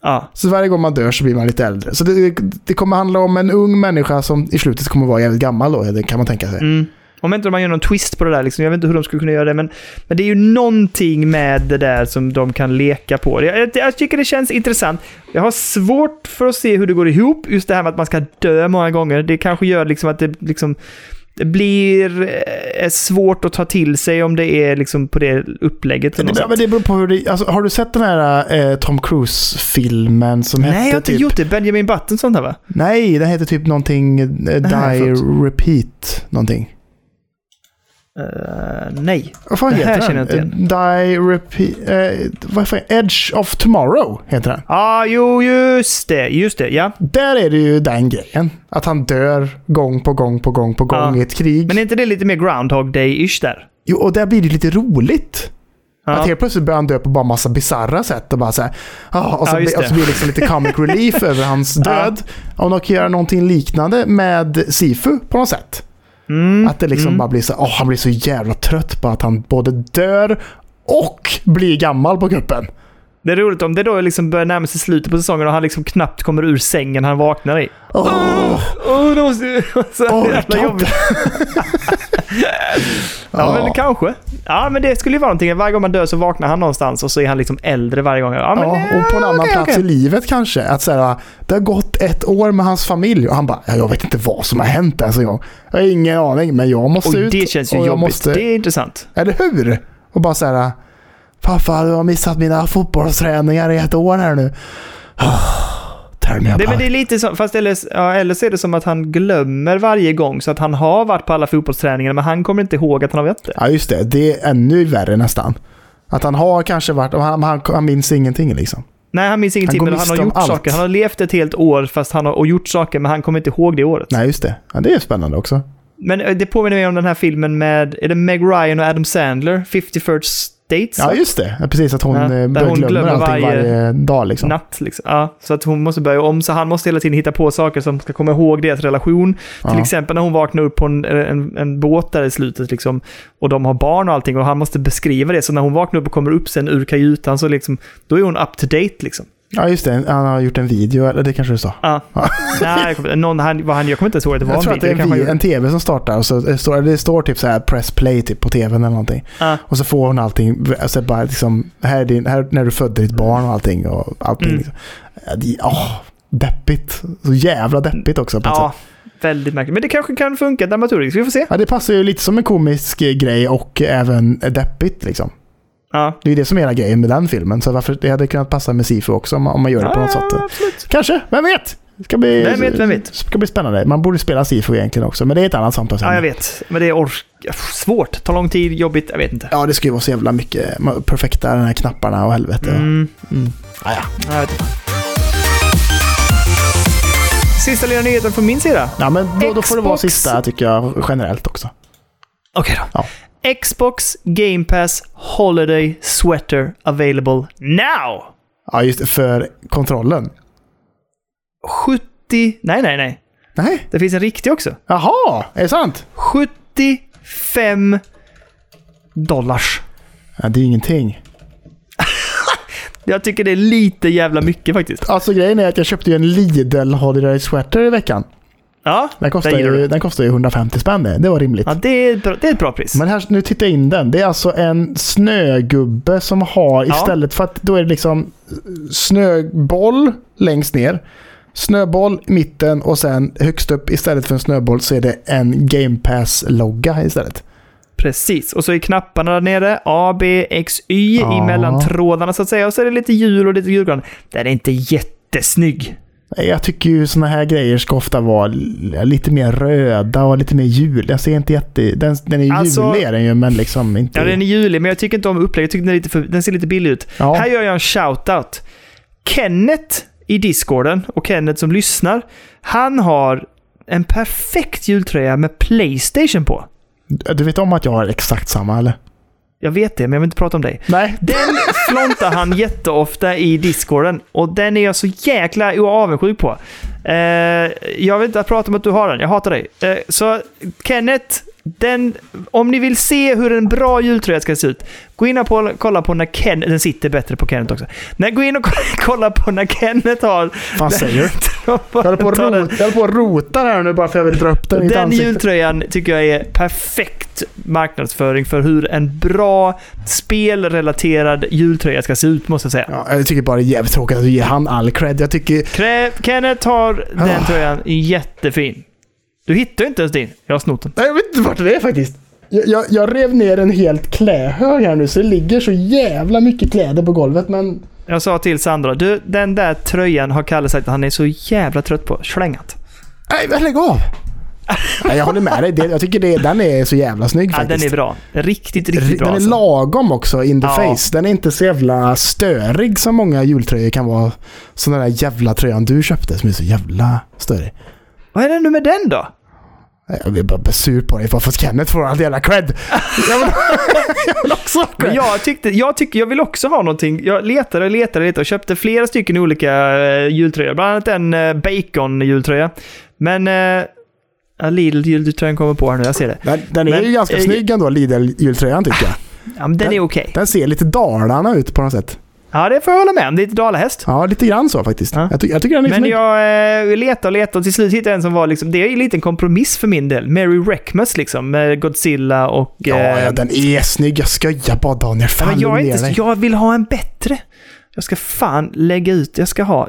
Ja. Så varje gång man dör så blir man lite äldre. Så det, det kommer handla om en ung människa som i slutet kommer vara jävligt gammal då, det kan man tänka sig. Mm. Om inte man gör någon twist på det där, liksom. jag vet inte hur de skulle kunna göra det, men, men det är ju någonting med det där som de kan leka på. Jag, jag, jag tycker det känns intressant. Jag har svårt för att se hur det går ihop, just det här med att man ska dö många gånger. Det kanske gör liksom att det liksom det blir eh, svårt att ta till sig om det är liksom på det upplägget. det, men det beror på hur det, alltså, Har du sett den här eh, Tom Cruise-filmen som hette Nej, jag har inte typ... gjort det. Benjamin Button sånt här va? Nej, den heter typ någonting eh, Nej, Die. Repeat någonting. Eh, nej. Vad fan Det här heter känner den? jag inte Eh, Die Repeat... Eh, vad fan, Edge of Tomorrow heter den. Ja, ah, jo, just det. Just det, ja. Där är det ju den grejen. Att han dör gång på gång på gång på gång Ja. i ett krig. Men är inte det lite mer Groundhog Day-ish där? Jo, och där blir det lite roligt. Ja. Att helt plötsligt börjar han dö på bara massa bizarra sätt och bara så här, ah, och, så blir, och så det. blir det liksom lite comic relief över hans död. Om de kan göra någonting liknande med Sifu på något sätt. Mm. Att det liksom mm. bara blir så oh, han blir så jävla trött på att han både dör och blir gammal på kuppen. Det är roligt om det då liksom börjar närma sig slutet på säsongen och han liksom knappt kommer ur sängen han vaknar i. Åh, Åh, det måste... Så Åh, jävla jobbigt. ja, men kanske. Ja, men det skulle ju vara någonting. Varje gång man dör så vaknar han någonstans och så är han liksom äldre varje gång. Ja, men, Ja, och på en annan okej, plats okej. i livet kanske. Att säga, det har gått ett år med hans familj och han bara, ja, jag vet inte vad som har hänt ens en gång. Jag har ingen aning, men jag måste Och ut. det känns ju jobbigt. Måste, Det är intressant. Eller hur? Och bara så här, pappa du har missat mina fotbollsträningar i ett år här nu. Det, about men det är it. lite så, fast eller, ja, eller så är det som att han glömmer varje gång så att han har varit på alla fotbollsträningar men han kommer inte ihåg att han har varit det. Ja just det, det är ännu värre nästan. Att han har kanske varit, han, han, han minns ingenting liksom. Nej, han minns ingenting går men han har gjort allt. saker. Han har levt ett helt år fast han har och gjort saker men han kommer inte ihåg det året. Nej just det, ja, det är spännande också. Men eh, det påminner mig om den här filmen med, är det Meg Ryan och Adam Sandler? 50 First Dates? Ja just det, ja, precis att hon Ja, där börjar hon glömmer allting varje, varje dag liksom. Natt liksom. Ja, så att hon måste börja om, så han måste hela tiden hitta på saker som ska komma ihåg deras relation. Till Ja. exempel när hon vaknar upp på en, en, en båt där i slutet liksom, och de har barn och allting och han måste beskriva det. Så när hon vaknar upp och kommer upp sen ur kajutan så liksom, då är hon up to date liksom. Ja just det, han har gjort en video, eller det kanske du sa. Ja. Nej, någon, han, vad han, jag kommer inte ens ihåg att det var Jag tror en att det video. är en, vi- en tv som startar och så det står, det står typ så här press play typ på tvn eller någonting. Ja. Och så får hon allting, alltså bara liksom, här, är din, här när du födde ditt barn och allting. Och allting Mm. liksom. Åh, deppigt. Så jävla deppigt också på ett Ja, sätt. väldigt märkligt. Men det kanske kan funka dramaturgiskt. Vi får se. Ja, det passar ju lite som en komisk grej och även deppigt liksom. Ja. Det är ju det som är hela grejen med den filmen. Så varför, det hade kunnat passa med Sifu också om, om man gör det på något sätt. absolut. Kanske, vem vet? Det ska bli, Vem vet, vem vet? ska bli spännande. Man borde spela Sifu egentligen också, men det är ett annat samtal. Ja, jag vet. Men det är ork... svårt. Tar lång tid, jobbigt. Jag vet inte. Ja, det ska ju vara så jävla mycket man- perfekta, den här knapparna och helvete. Mm. Mm. Ah, ja. Jag vet inte. Sista lilla nyheten från min sida. ja, men då, då får det vara sista tycker jag generellt också. Okej då. Ja. Xbox Game Pass Holiday Sweater available now! Ja, just det, för kontrollen. 70... Nej, nej, nej. Nej, Det finns en riktig också. jaha, är det sant? 75 dollars. Ja, det är ingenting. Jag tycker det är lite jävla mycket faktiskt. Alltså grejen är att jag köpte ju en Lidl Holiday Sweater i veckan. Ja, Den kostar, ju, den kostar ju 150 spänn det. Det var rimligt. Ja, det är, bra- det är ett bra pris. Men här, nu tittar jag in den. Det är alltså en snögubbe som har Ja. istället för att då är det liksom snöboll längst ner. Snöboll i mitten och sen högst upp istället för en snöboll så är det en Game Pass-logga istället. Precis. Och så är knapparna där nere. A, B, X, Y Ja. i mellantrådarna så att säga. Och så är det lite hjul och lite julgran. Den är inte jättesnygg. Jag tycker ju såna här grejer ska ofta vara lite mer röda och lite mer jul. Jag ser inte jätte... Den, den är Alltså- julig är den ju, men liksom inte... Ja, den är julig, men jag tycker inte om upplägget. Jag tycker den, är lite för, den ser lite billig ut. Ja. Här gör jag en shout-out. Kenneth i discorden och Kenneth som lyssnar. Han har en perfekt jultröja med Playstation på. Du vet om att jag har exakt samma eller? Jag vet det, men jag vill inte prata om dig. Nej. Den flontar han jätteofta i discorden och den är jag så jäkla avundsjuk på. Eh, jag vill inte prata om att du har den, jag hatar dig. Eh, så Kenneth, den, om ni vill se hur en bra jultröja ska se ut, gå in och kolla på när Kenneth, den sitter bättre på Kenneth också. Nej, gå in och kolla på när Kenneth har... Vad säger du? Jag håller på att rota, här nu bara för att jag vill dra upp den i Den jultröjan tycker jag är perfekt marknadsföring för hur en bra spelrelaterad jultröja ska se ut, måste jag säga. Ja, jag tycker bara det är jävligt tråkigt att du ger han all cred. Jag tycker... Krä- Kenneth har den Ah. tröjan jättefin. Du hittar ju inte ens din. Jag har snott den. Nej, Jag vet inte vart det är faktiskt. Jag, jag, jag rev ner en helt klädhög här nu så det ligger så jävla mycket kläder på golvet men... Jag sa till Sandra, du, den där tröjan har Kalle sagt att han är så jävla trött på. Slängat. Nej, men lägg av! Nej, jag håller med dig. Det, jag tycker det, den är så jävla snygg Ja, faktiskt. den är bra. Riktigt, riktigt bra. Den är alltså. lagom också in the Ja. face. Den är inte så jävla störig som många jultröjor kan vara. Som den där jävla tröjan du köpte som är så jävla störig. Vad är det nu med den då? Jag blir bara sur på dig för att Kenneth får all jävla cred. Jag vill, jag vill också ha Men cred. jag, tyckte, jag, tycker, jag vill också ha någonting. Jag letade och letade lite och köpte flera stycken olika uh, jultröjor. Bland annat en uh, bacon-jultröja. Men uh, ja, Lidl-jultröjan kommer på här nu, jag ser det. Den, den är Men, ju ganska eh, snygg ändå, Lidl-jultröjan tycker jag. Ja, men den är okej. Den ser lite Dalarna ut på något sätt. Ja, det får jag hålla med om. Det är lite dalahäst. Ja, lite grann så faktiskt. Ja. Jag, ty jag tycker den är Men snygg. jag eh, letade och letade och till slut hittade jag en som var liksom, det är ju lite en kompromiss för min del. Mary Reckmus liksom, med Godzilla och... Ja, eh, ja, den är snygg. Jag skojar bara Daniel. Fan, men jag, är inte, jag vill ha en bättre. Jag ska fan lägga ut, jag ska ha.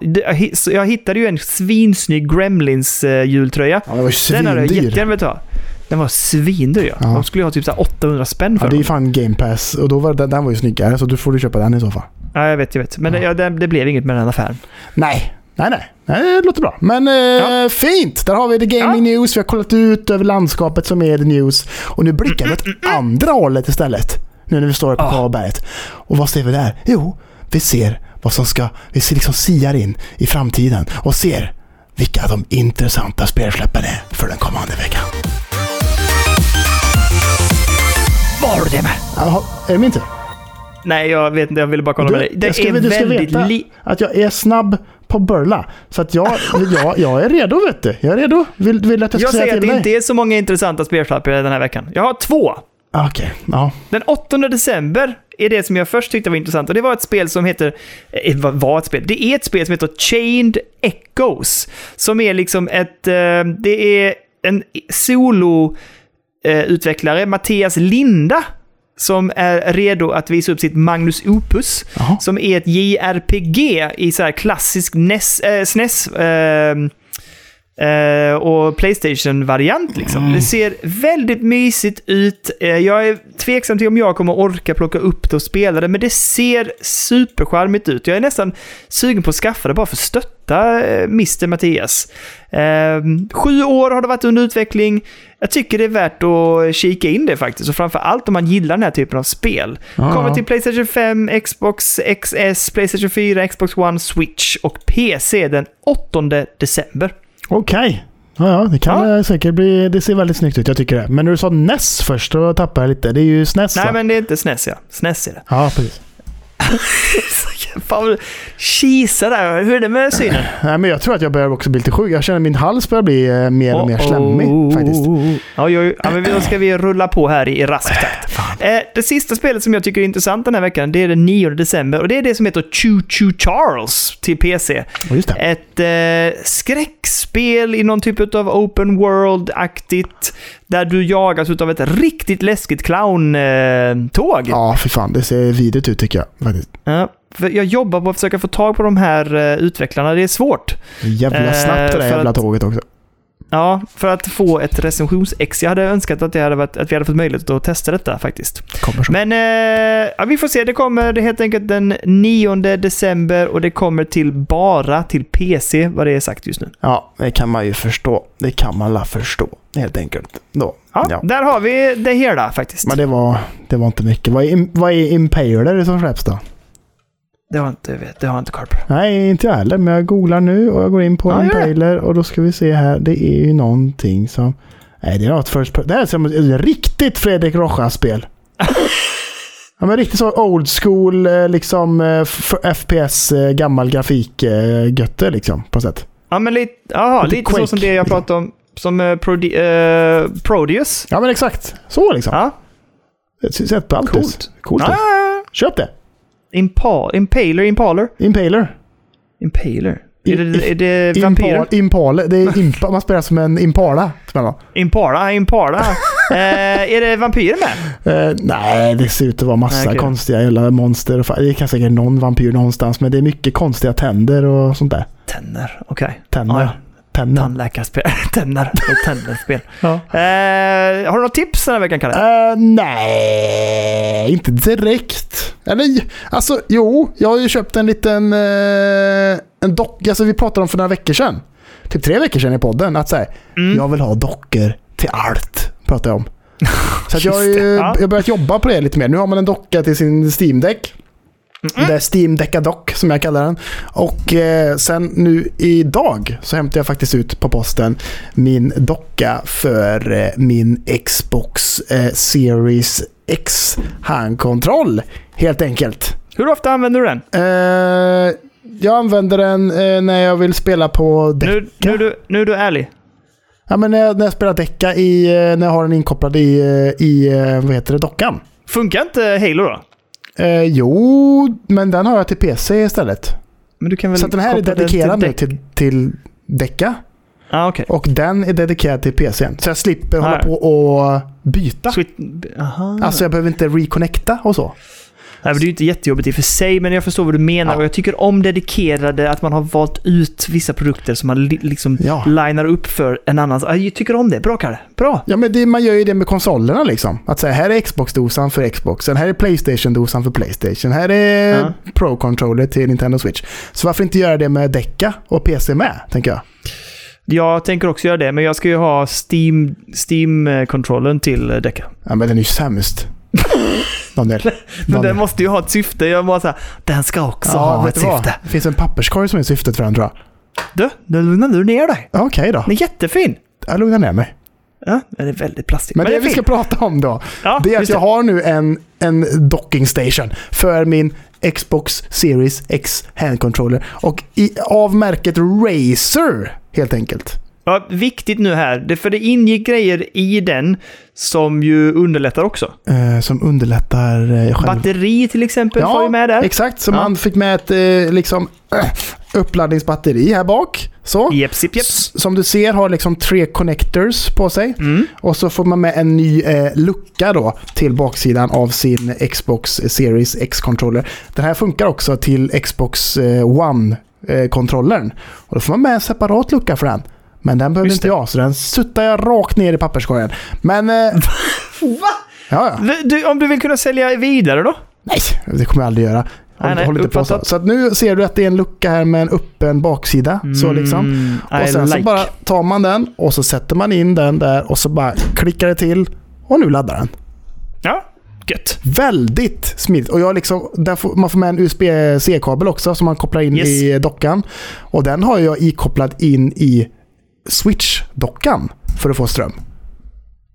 Jag, hittade ju en svinsnygg Gremlins eh. Ja, den var ju Den hade jag svindyr. jättegärna velat ha. Den var svindyr ja. Ja. De skulle ju ha typ så här 800 spänn för Ja, det är den. fan Game Pass. Och då var den, den var ju snyggare, så du får du köpa den i så fall. Ja, jag vet, jag vet. Men det, ja, det, det blev inget med den affären. Nej, nej, nej. nej det låter bra. Men eh, Ja. fint! Där har vi The Gaming News. Vi har kollat ut över landskapet som är The News. Och nu blickar vi åt andra hållet istället. Nu när vi står på Ja. Karlberget. Och vad ser vi där? Jo, vi ser vad som ska... Vi ser liksom siar in i framtiden och ser vilka de intressanta spelsläppen är för den kommande veckan. Vad har du det med? Jaha, är det min tur? Nej, jag vet inte. Jag ville bara kolla med dig. Det jag ska, är du ska väldigt veta att jag är snabb på burla. Så att jag, jag, jag är redo vet du. Jag är redo. Vill, vill att jag ska Jag säga säger att till det dig? inte är så många intressanta spelflappor den här veckan. Jag har två. Ah, Okej, ja. Den 8 december är det som jag först tyckte var intressant och det var ett spel som heter... Eh, var ett spel? Det är ett spel som heter Chained Echoes. Som är liksom ett... Eh, det är en solo-utvecklare, Mattias Linda, som är redo att visa upp sitt Magnus Opus. Jaha. Som är ett JRPG i så här klassisk NES, eh, SNES... Eh, Eh, och Playstation-variant liksom. Mm. Det ser väldigt mysigt ut. Eh, jag är tveksam till om jag kommer orka plocka upp det och spela det, men det ser supercharmigt ut. Jag är nästan sugen på att skaffa det bara för att stötta eh, Mr. Mattias. Eh, sju år har det varit under utveckling. Jag tycker det är värt att kika in det faktiskt. Och framför allt om man gillar den här typen av spel. Ja, Kommer till Playstation 5, Xbox XS, Playstation 4, Xbox One, Switch och PC den 8 december. Okej. Ja, ja, det kan Ja. säkert bli... Det ser väldigt snyggt ut, jag tycker det. Men när du sa NES först, då tappade jag lite. Det är ju SNES Nej, va? men det är inte SNES ja. SNES är det. Ja, precis. Fan, kisa där. Hur är det med synen? Nej, men jag tror att jag börjar också bli lite sjuk. Jag känner att min hals börjar bli eh, mer och mer slemmig faktiskt. Ja, ja, ja, men då ska vi rulla på här i rask takt. Eh, det sista spelet som jag tycker är intressant den här veckan, det är den 9 december. Och det är det som heter Choo Choo Charles till PC. Det. Ett eh, skräckspel i någon typ av open world-aktigt. Där du jagas av ett riktigt läskigt clown-tåg. Ja, fy fan. Det ser vidrigt ut tycker jag. Faktiskt. Ja, för jag jobbar på att försöka få tag på de här eh, utvecklarna. Det är svårt. Jävla Eh, snabbt det där jävla att- tåget också. Ja, för att få ett recensions-ex. Jag hade önskat att, det hade varit, att vi hade fått möjlighet att testa detta faktiskt. Men eh, ja, vi får se. Det kommer det helt enkelt den 9 december och det kommer till bara till PC, vad det är sagt just nu. Ja, det kan man ju förstå. Det kan man la förstå, helt enkelt. Då. Ja, Ja. där har vi det hela faktiskt. Men det var, det var inte mycket. Vad är, im- vad är Impaler som släpps då? Det har inte, det har inte koll på. Nej, inte jag heller. Men jag googlar nu och jag går in på Ja. Impaler och då ska vi se här. Det är ju någonting som... Nej, det är något first per- Det här är som ett riktigt Fredrik Rojas-spel. ja, men riktigt så old school, eh, liksom eh, FPS, eh, gammal grafik, götte liksom på något sätt. Ja, men lite, aha, Lite lite så Quake, som det jag liksom. pratade om. Som uh, Prodi, eh, Prodeus. Ja, men exakt. Så liksom. Ja, Det ser sett ballt Coolt. ut. Coolt ja. ut. Köp det. Impa, Impaler, Impaler. Impaler. Impaler. Är det, är det vampyrer? Impal, impale. Det är impa, man spelar som en impala. Impala, Impala. eh, är det vampyrer med? Eh, nej, det ser ut att vara massa okej. konstiga jävla monster. och Det är kanske säkert någon vampyr någonstans, men det är mycket konstiga tänder och sånt där. Tänder, okej. Tänder. Ja, ja. Tänder. Tandläkarspel. Tänder. Tänderspel. Ja. Eh, har du något tips den här veckan, Kalle? Eh, nej, inte direkt. Eller, alltså jo, jag har ju köpt en liten uh, en docka. Alltså vi pratade om för några veckor sedan. Typ tre veckor sedan i podden. Att säga, Mm. jag vill ha dockor till allt. Pratar jag om. Så jag har ju ja. jag börjat jobba på det lite mer. Nu har man en docka till sin Steam Deck. Det är Steam Decka Dock som jag kallar den. Och eh, sen nu idag så hämtar jag faktiskt ut på posten min docka för eh, min Xbox eh, Series X handkontroll. Helt enkelt. Hur ofta använder du den? Eh, jag använder den eh, när jag vill spela på Decka. Nu, nu, du, nu är du ärlig. Ja, men när, jag, när jag spelar Decka i, eh, när jag har den inkopplad i, i vad heter det, dockan. Funkar inte Halo då? Eh, jo, men den har jag till PC istället. Så den här är dedikerad däck? till, till Decka. Ah, okej. Och den är dedikerad till PCn. Så jag slipper hålla Ah. på och byta. Aha. Alltså jag behöver inte reconnecta och så. Nej, det är ju inte jättejobbigt i och för sig, men jag förstår vad du menar. Ja. Och jag tycker om dedikerade, att man har valt ut vissa produkter som man li- liksom Ja. linar upp för en annan. Jag tycker om det. Bra, Kalle. Bra. Ja men det, man gör ju det med konsolerna liksom. Att säga här är Xbox-dosan för Xboxen, här är Playstation-dosan för Playstation, här är Ja. Pro-controller till Nintendo Switch. Så varför inte göra det med Decka och PC med, tänker jag. Jag tänker också göra det, men jag ska ju ha Steam- Steam-kontrollen till eh, Decca. Ja men den är ju sämst. Daniel. Men den måste ju ha ett syfte. Jag bara såhär, den ska också Ja, ha ett syfte. Det finns en papperskorg som är syftet för den tror jag. Du, nu lugnar du ner dig. Ja, Okej då. Den är jättefin. Jag lugnar ner mig. Ja, den är väldigt plastig. Men, det den är vi ska fin. prata om då, Ja, det är att jag har nu en, en docking station för min Xbox Series X handcontroller. Och i, av märket Razer, helt enkelt. Ja, viktigt nu här, det, för det ingick grejer i den som ju underlättar också. Eh, som underlättar eh, själva... Batteri till exempel får ju med där. exakt. Så Ja. man fick med ett eh, liksom, uppladdningsbatteri här bak. Så. Jeps, jeps. S- Som du ser har liksom tre connectors på sig. Mm. Och så får man med en ny eh, lucka då till baksidan av sin Xbox Series X-controller. Den här funkar också till Xbox eh, One-kontrollern. och då får man med en separat lucka för den. Men den behövde Just inte det. jag, så den suttar jag rakt ner i papperskorgen. Men... Eh, Va? ja, ja. Du, om du vill kunna sälja vidare då? Nej, det kommer jag aldrig göra. Nej, nej, håll inte på så. så att nu ser du att det är en lucka här med en öppen baksida. Så liksom. Mm, Och sen så like. bara tar man den och så sätter man in den där och så bara klickar det till. Och nu laddar den. Ja, gött. Väldigt smidigt. Och jag liksom, där får, man får med en USB-C-kabel också som man kopplar in Yes. i dockan. Och den har jag ikopplad in i Switch-dockan för att få ström.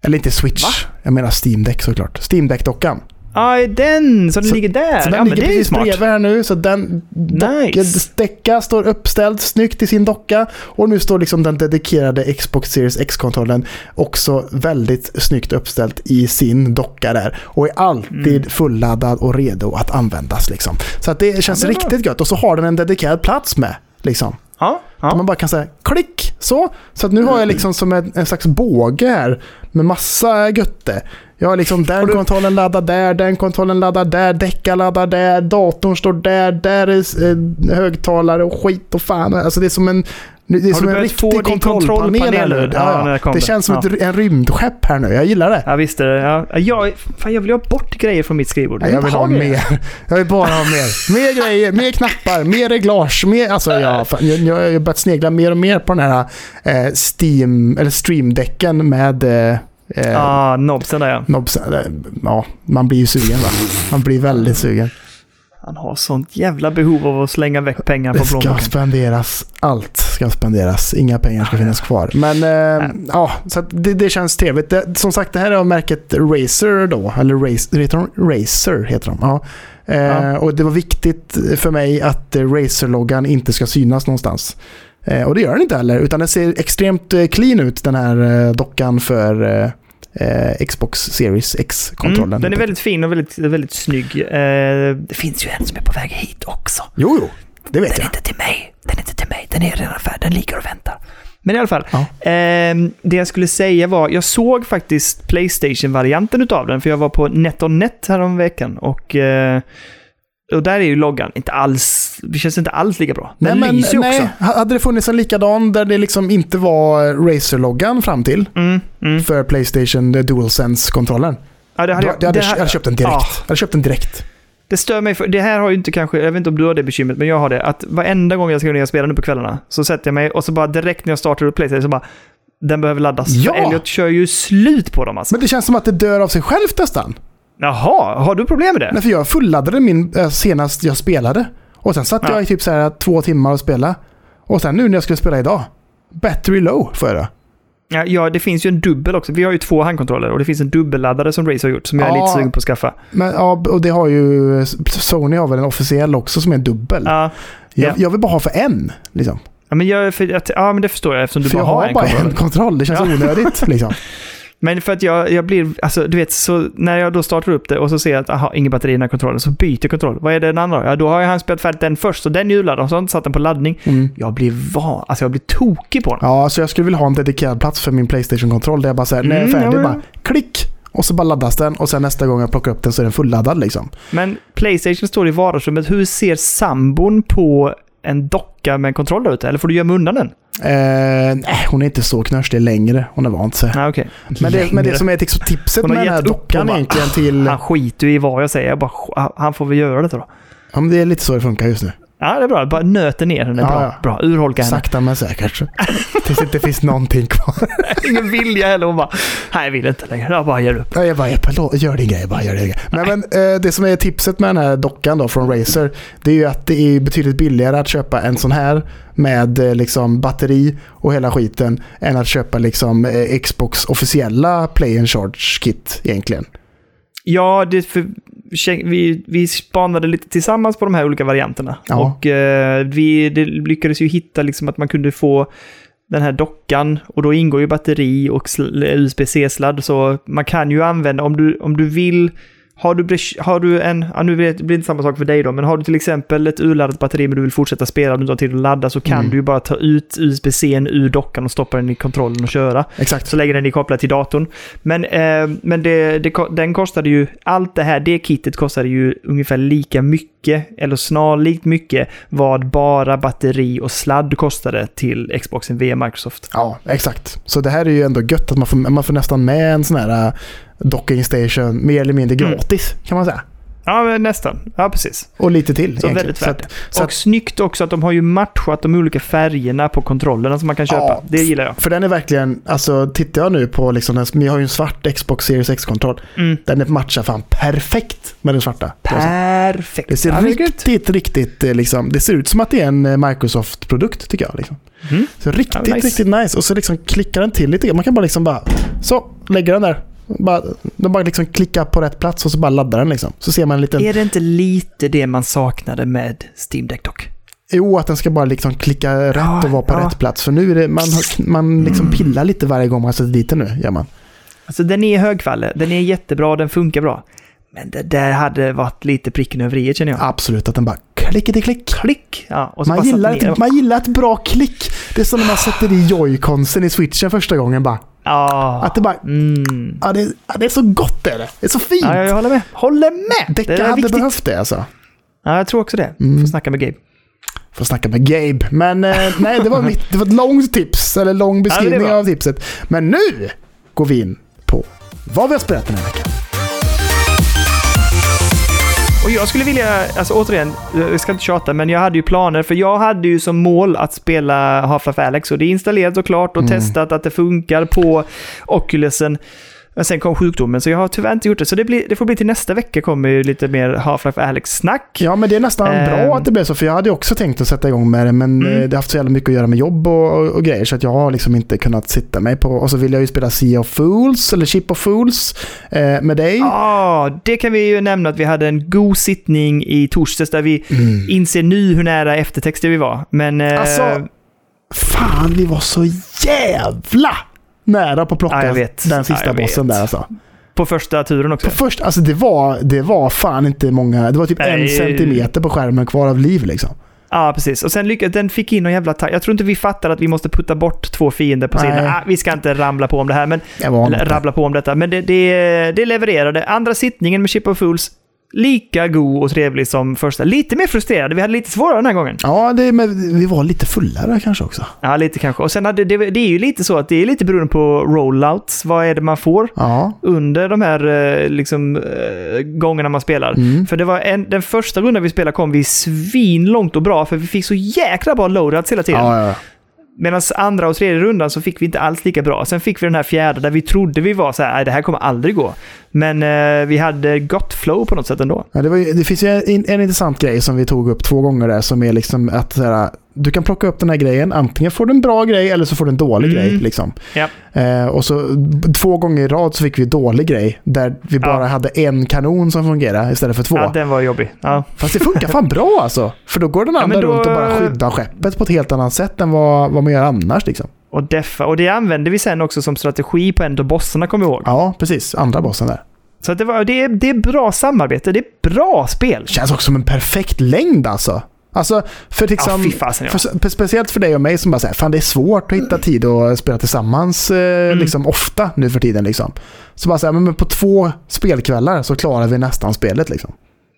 Eller inte Switch, Va? jag menar Steam Deck såklart. Steam Deck-dockan. Ja, är den. Så den Så- ligger där. Så den ja, men ligger precis smart. bredvid här nu. Så den Nice. decka står uppställd snyggt i sin docka. Och nu står liksom den dedikerade Xbox Series X-kontrollen också väldigt snyggt uppställt i sin docka där. Och är alltid Mm. fulladdad och redo att användas. Liksom. Så att det känns Ja, det bra. riktigt gött. Och så har den en dedikerad plats med. Liksom. Ja, ja. man bara kan säga klick så. Så att nu har jag liksom som en, en slags båge här med massa götte. Jag har liksom den du- kontrollen laddar där, den kontrollen laddar där, däckar laddar där, datorn står där, där är eh, högtalare och skit och fan. Alltså det är som en, det är som en riktig kontrollpanel. här nu. Ja, Ja, det känns som Ja. ett, en rymdskepp här nu. Jag gillar det. Ja, visst är det. Ja. Jag, fan, jag vill ha bort grejer från mitt skrivbord. Nej, jag vill ha grejer. mer. Jag vill bara ha mer. Mer grejer, mer knappar, mer reglage. Mer, alltså jag, fan, jag, jag har börjat snegla mer och mer på den här eh, Steam, eller Stream-däcken med eh, eh, Ja, nobsen där ja. knobsen. Eh, Ja, man blir ju sugen va? Man blir väldigt sugen. Han har sånt jävla behov av att slänga väck pengar Det på ska plånboken. spenderas. Allt ska spenderas. Inga pengar ska finnas kvar. Men eh, ja, så det, det känns trevligt. Det, som sagt, det här är av märket Razer då. Eller Razer heter de? Razer heter de. Ja. Eh, Ja. Och det var viktigt för mig att eh, Razer-loggan inte ska synas någonstans. Eh, och det gör den inte heller. Utan den ser extremt eh, clean ut den här eh, dockan för eh, eh, Xbox Series X-kontrollen. Mm, den är väldigt fin och väldigt, väldigt snygg. Eh, det finns ju en som är på väg hit också. Jo, jo. Det vet Den är jag. inte till mig. Den är inte till mig. Den är redan färdig. Den ligger och väntar. Men i alla fall. Ja. ehm, det jag skulle säga var, jag såg faktiskt Playstation-varianten utav den, för jag var på NetOnNet häromveckan och, eh, och där är ju loggan inte alls, det känns inte alls lika bra. Den Nej, men lyser nej, också. hade det funnits en likadan där det liksom inte var Razer-loggan fram till Mm, mm. för Playstation eh, DualSense-kontrollen. Ja, det hade jag, Jag hade, det jag här- hade köpt den direkt. Ja. Jag hade köpt den direkt. Det stör mig, för det här har ju inte kanske, jag vet inte om du har det bekymret, men jag har det, att varenda gång jag ska ner och spela nu på kvällarna, så sätter jag mig och så bara direkt när jag startar upp Playstation så bara, den behöver laddas. Ja. Elliot kör ju slut på dem alltså. Men det känns som att det dör av sig självt nästan. Jaha, har du problem med det? Nej, för jag fulladdade min eh, senast jag spelade. Och sen satt Ja. jag i typ så här två timmar och spelade. Och sen nu när jag skulle spela idag. Battery low får jag det. Ja, ja, det finns ju en dubbel också. Vi har ju två handkontroller och det finns en dubbelladdare som Razer har gjort som jag är lite sugen på att skaffa. Men ja, och det har ju... Sony har väl en officiell också som är dubbel. Ja, jag, ja. jag vill bara ha för en. Liksom. ja, men, jag, för, ja men det förstår jag eftersom du för bara jag har har en bara kontroll. en kontroll. Det känns Ja. onödigt. Liksom. Men för att jag, jag blir, alltså du vet, så när jag då startar upp det och så ser jag att aha, ingen batteri i den här kontrollen, så byter jag kontroll. Vad är det den andra? Ja, då har jag han spelat färdigt den först, så den hjulade och så har jag inte satt den på laddning. Mm. Jag blir van, alltså jag blir tokig på den. Ja, så jag skulle vilja ha en dedikerad plats för min Playstation-kontroll där jag bara säger när jag är Mm, färdig, ja, men- bara klick. Och så bara laddas den och sen nästa gång jag plockar upp den så är den fulladdad liksom. Men Playstation står i vardagsrummet. Hur ser sambon på en docka med en kontroll där ute? Eller får du gömma undan den? Eh, nej, hon är inte så knörslig längre. Hon har vant sig. Nej, okej. Men det, men det som är tips- tipset med den här dockan bara, egentligen till... Han skiter ju i vad jag säger. Jag bara, "Ah, han får väl göra det då. Ja, men det är lite så det funkar just nu. Ja, det är bra. Bara nöter ner henne. Ja, Bra. ja. bra. Urholka henne. Sakta men säkert. Tills det inte finns någonting kvar. Ingen vilja heller. Hon bara, nej jag vill inte längre. Jag bara ger upp. Ja, Jag bara, lå- gör din grej bara, gör din grej. Men, men eh, det som är tipset med den här dockan då från Razer, det är ju att det är betydligt billigare att köpa en sån här med eh, liksom batteri och hela skiten än att köpa liksom eh, Xbox officiella Play and Charge kit egentligen. Ja, det för, vi, vi spanade lite tillsammans på de här olika varianterna. Ja. Och eh, vi det lyckades ju hitta liksom att man kunde få den här dockan och då ingår ju batteri och sl- USB-C-sladd. Så man kan ju använda, om du, om du vill har du, har du en, ja, nu vet- det blir inte samma sak för dig då, men har du till exempel ett urladdat batteri men du vill fortsätta spela och du inte har tid att ladda så kan Mm. du ju bara ta ut USB-C ur dockan och stoppa den i kontrollen och köra. Exakt. Så lägger den i kopplad till datorn. Men, eh, men det, det, den kostade ju, allt det här, det kittet kostade ju ungefär lika mycket, eller snarlikt mycket, vad bara batteri och sladd kostade till Xboxen via Microsoft. Ja, exakt. Så det här är ju ändå gött att man får, man får nästan med en sån här äh, docking station mer eller mindre Mm. gratis kan man säga. Ja, nästan. Ja, precis. Och lite till. Så egentligen. väldigt Så värt att- det. så Och att- snyggt också att de har ju matchat de olika färgerna på kontrollerna som man kan köpa. Ja. Det gillar jag. För den är verkligen, alltså tittar jag nu på liksom den, vi har ju en svart Xbox Series X-kontroll. Mm. Den matchar fan perfekt med den svarta. jag. Perfekt. Det ser Ja, riktigt, riktigt eh, liksom, det ser ut som att det är en eh, Microsoft-produkt tycker jag. Liksom. Mm. Så riktigt, Ja, nice. riktigt nice. Och så liksom klickar den till lite grann. Man kan bara liksom bara, så, lägga den där. Bara, de bara liksom klickar på rätt plats och så bara laddar den liksom. Så ser man en liten, Är det inte lite det man saknade med Steam Deck dock? jo att den ska bara liksom klicka rätt Ja, och vara på ja. rätt plats. För nu är det, man, man liksom pillar lite varje gång man sätter dit den nu, gör man. Alltså den är högkvalle, den är jättebra, den funkar bra. Men det där hade varit lite pricken över i känner jag. Absolut, att den bara klickety klick. Klick! Ja, Man gillar, ett, man gillar ett bra klick. Det är som när man sätter i joyconsen i switchen första gången bara. Ja. Att det bara, Mm. ja, det, ja, det är så gott är det. Det är så fint. Ja, jag håller med. Håller med! Decka det hade viktigt. behövt det alltså. Ja, jag tror också det. Mm. Får snacka med Gabe. Får snacka med Gabe. Men eh, nej, det var, mitt, det var ett långt tips, eller lång beskrivning bra. av tipset. Men nu går vi in på vad vi har spelat den här veckan. Och jag skulle vilja, alltså återigen, jag ska inte tjata, men jag hade ju planer, för jag hade ju som mål att spela Half-Life Alyx och det är installerat och klart och testat att det funkar på Oculusen. Men sen kom sjukdomen, så jag har tyvärr inte gjort det. Så det, blir, det får bli till nästa vecka kommer ju lite mer Half-Life Alyx-snack. Ja, men det är nästan Ehm. bra att det blev så, för jag hade också tänkt att sätta igång med det, men Mm. eh, det har haft så jävla mycket att göra med jobb och, och, och grejer, så att jag har liksom inte kunnat sitta mig på... Och så vill jag ju spela Sea of Fools, eller Chip of Fools, eh, med dig. Ja, det kan vi ju nämna att vi hade en god sittning i torsdags där vi inser nu hur nära eftertexter vi var. Men... eh, Mm. Alltså, fan vi var så jävla nära på att plocka Ja, den sista Ja, bossen där alltså. på första turen också. På först, alltså det var, det var fan inte många, det var typ Nej. en centimeter på skärmen kvar av liv liksom. Ja, precis. Och sen lyckades den fick in någon jävla attack. Jag tror inte vi fattar att vi måste putta bort två fiender på sidan. Ah, vi ska inte ramla på om det här, men rabbla på om detta. Men det, det, det levererade. Andra sittningen med Chip of Fools, lika god och trevlig som första. Lite mer frustrerade. Vi hade lite svårare den här gången. Ja, det, men vi var lite fullare kanske också. Ja, lite kanske. Och sen hade det, det är ju lite så att det är lite beroende på rollouts. Vad är det man får? Ja, under de här eh, liksom, eh, gångerna man spelar. Mm. För det var en, den första rundan vi spelade kom vi svin långt och bra, för vi fick så jäkla bra loadouts hela tiden. ja, ja. Medan andra och tredje rundan så fick vi inte alls lika bra. Sen fick vi den här fjärde där vi trodde vi var så här, "Nej, det här kommer aldrig gå. Men eh, vi hade gott flow på något sätt ändå. Ja, det, var, ju- det finns ju en, en intressant grej som vi tog upp två gånger där som är liksom att så här, du kan plocka upp den här grejen, antingen får du en bra grej eller så får du en dålig Mm. grej. Liksom. Ja. Eh, och så två gånger i rad så fick vi dålig grej där vi bara Ja. hade en kanon som fungerade istället för två. Ja, den var jobbig. Ja. Fast det funkar fan bra alltså. För då går den andra men då- runt och bara skyddar skeppet på ett helt annat sätt än vad, vad man gör annars. Liksom. Och deffa. Och det använde vi sen också som strategi på en av bossarna, kommer jag ihåg. Ja, precis. Andra bossen där. Så det, var, det, är, det är bra samarbete. Det är bra spel. Känns också som en perfekt längd alltså. Alltså, för liksom... Ja, fasen, ja. för, speciellt för dig och mig som bara säger fan det är svårt att hitta tid att spela tillsammans eh, Mm. liksom ofta nu för tiden. Liksom. Så bara säga, men men på två spelkvällar så klarar vi nästan spelet. Liksom.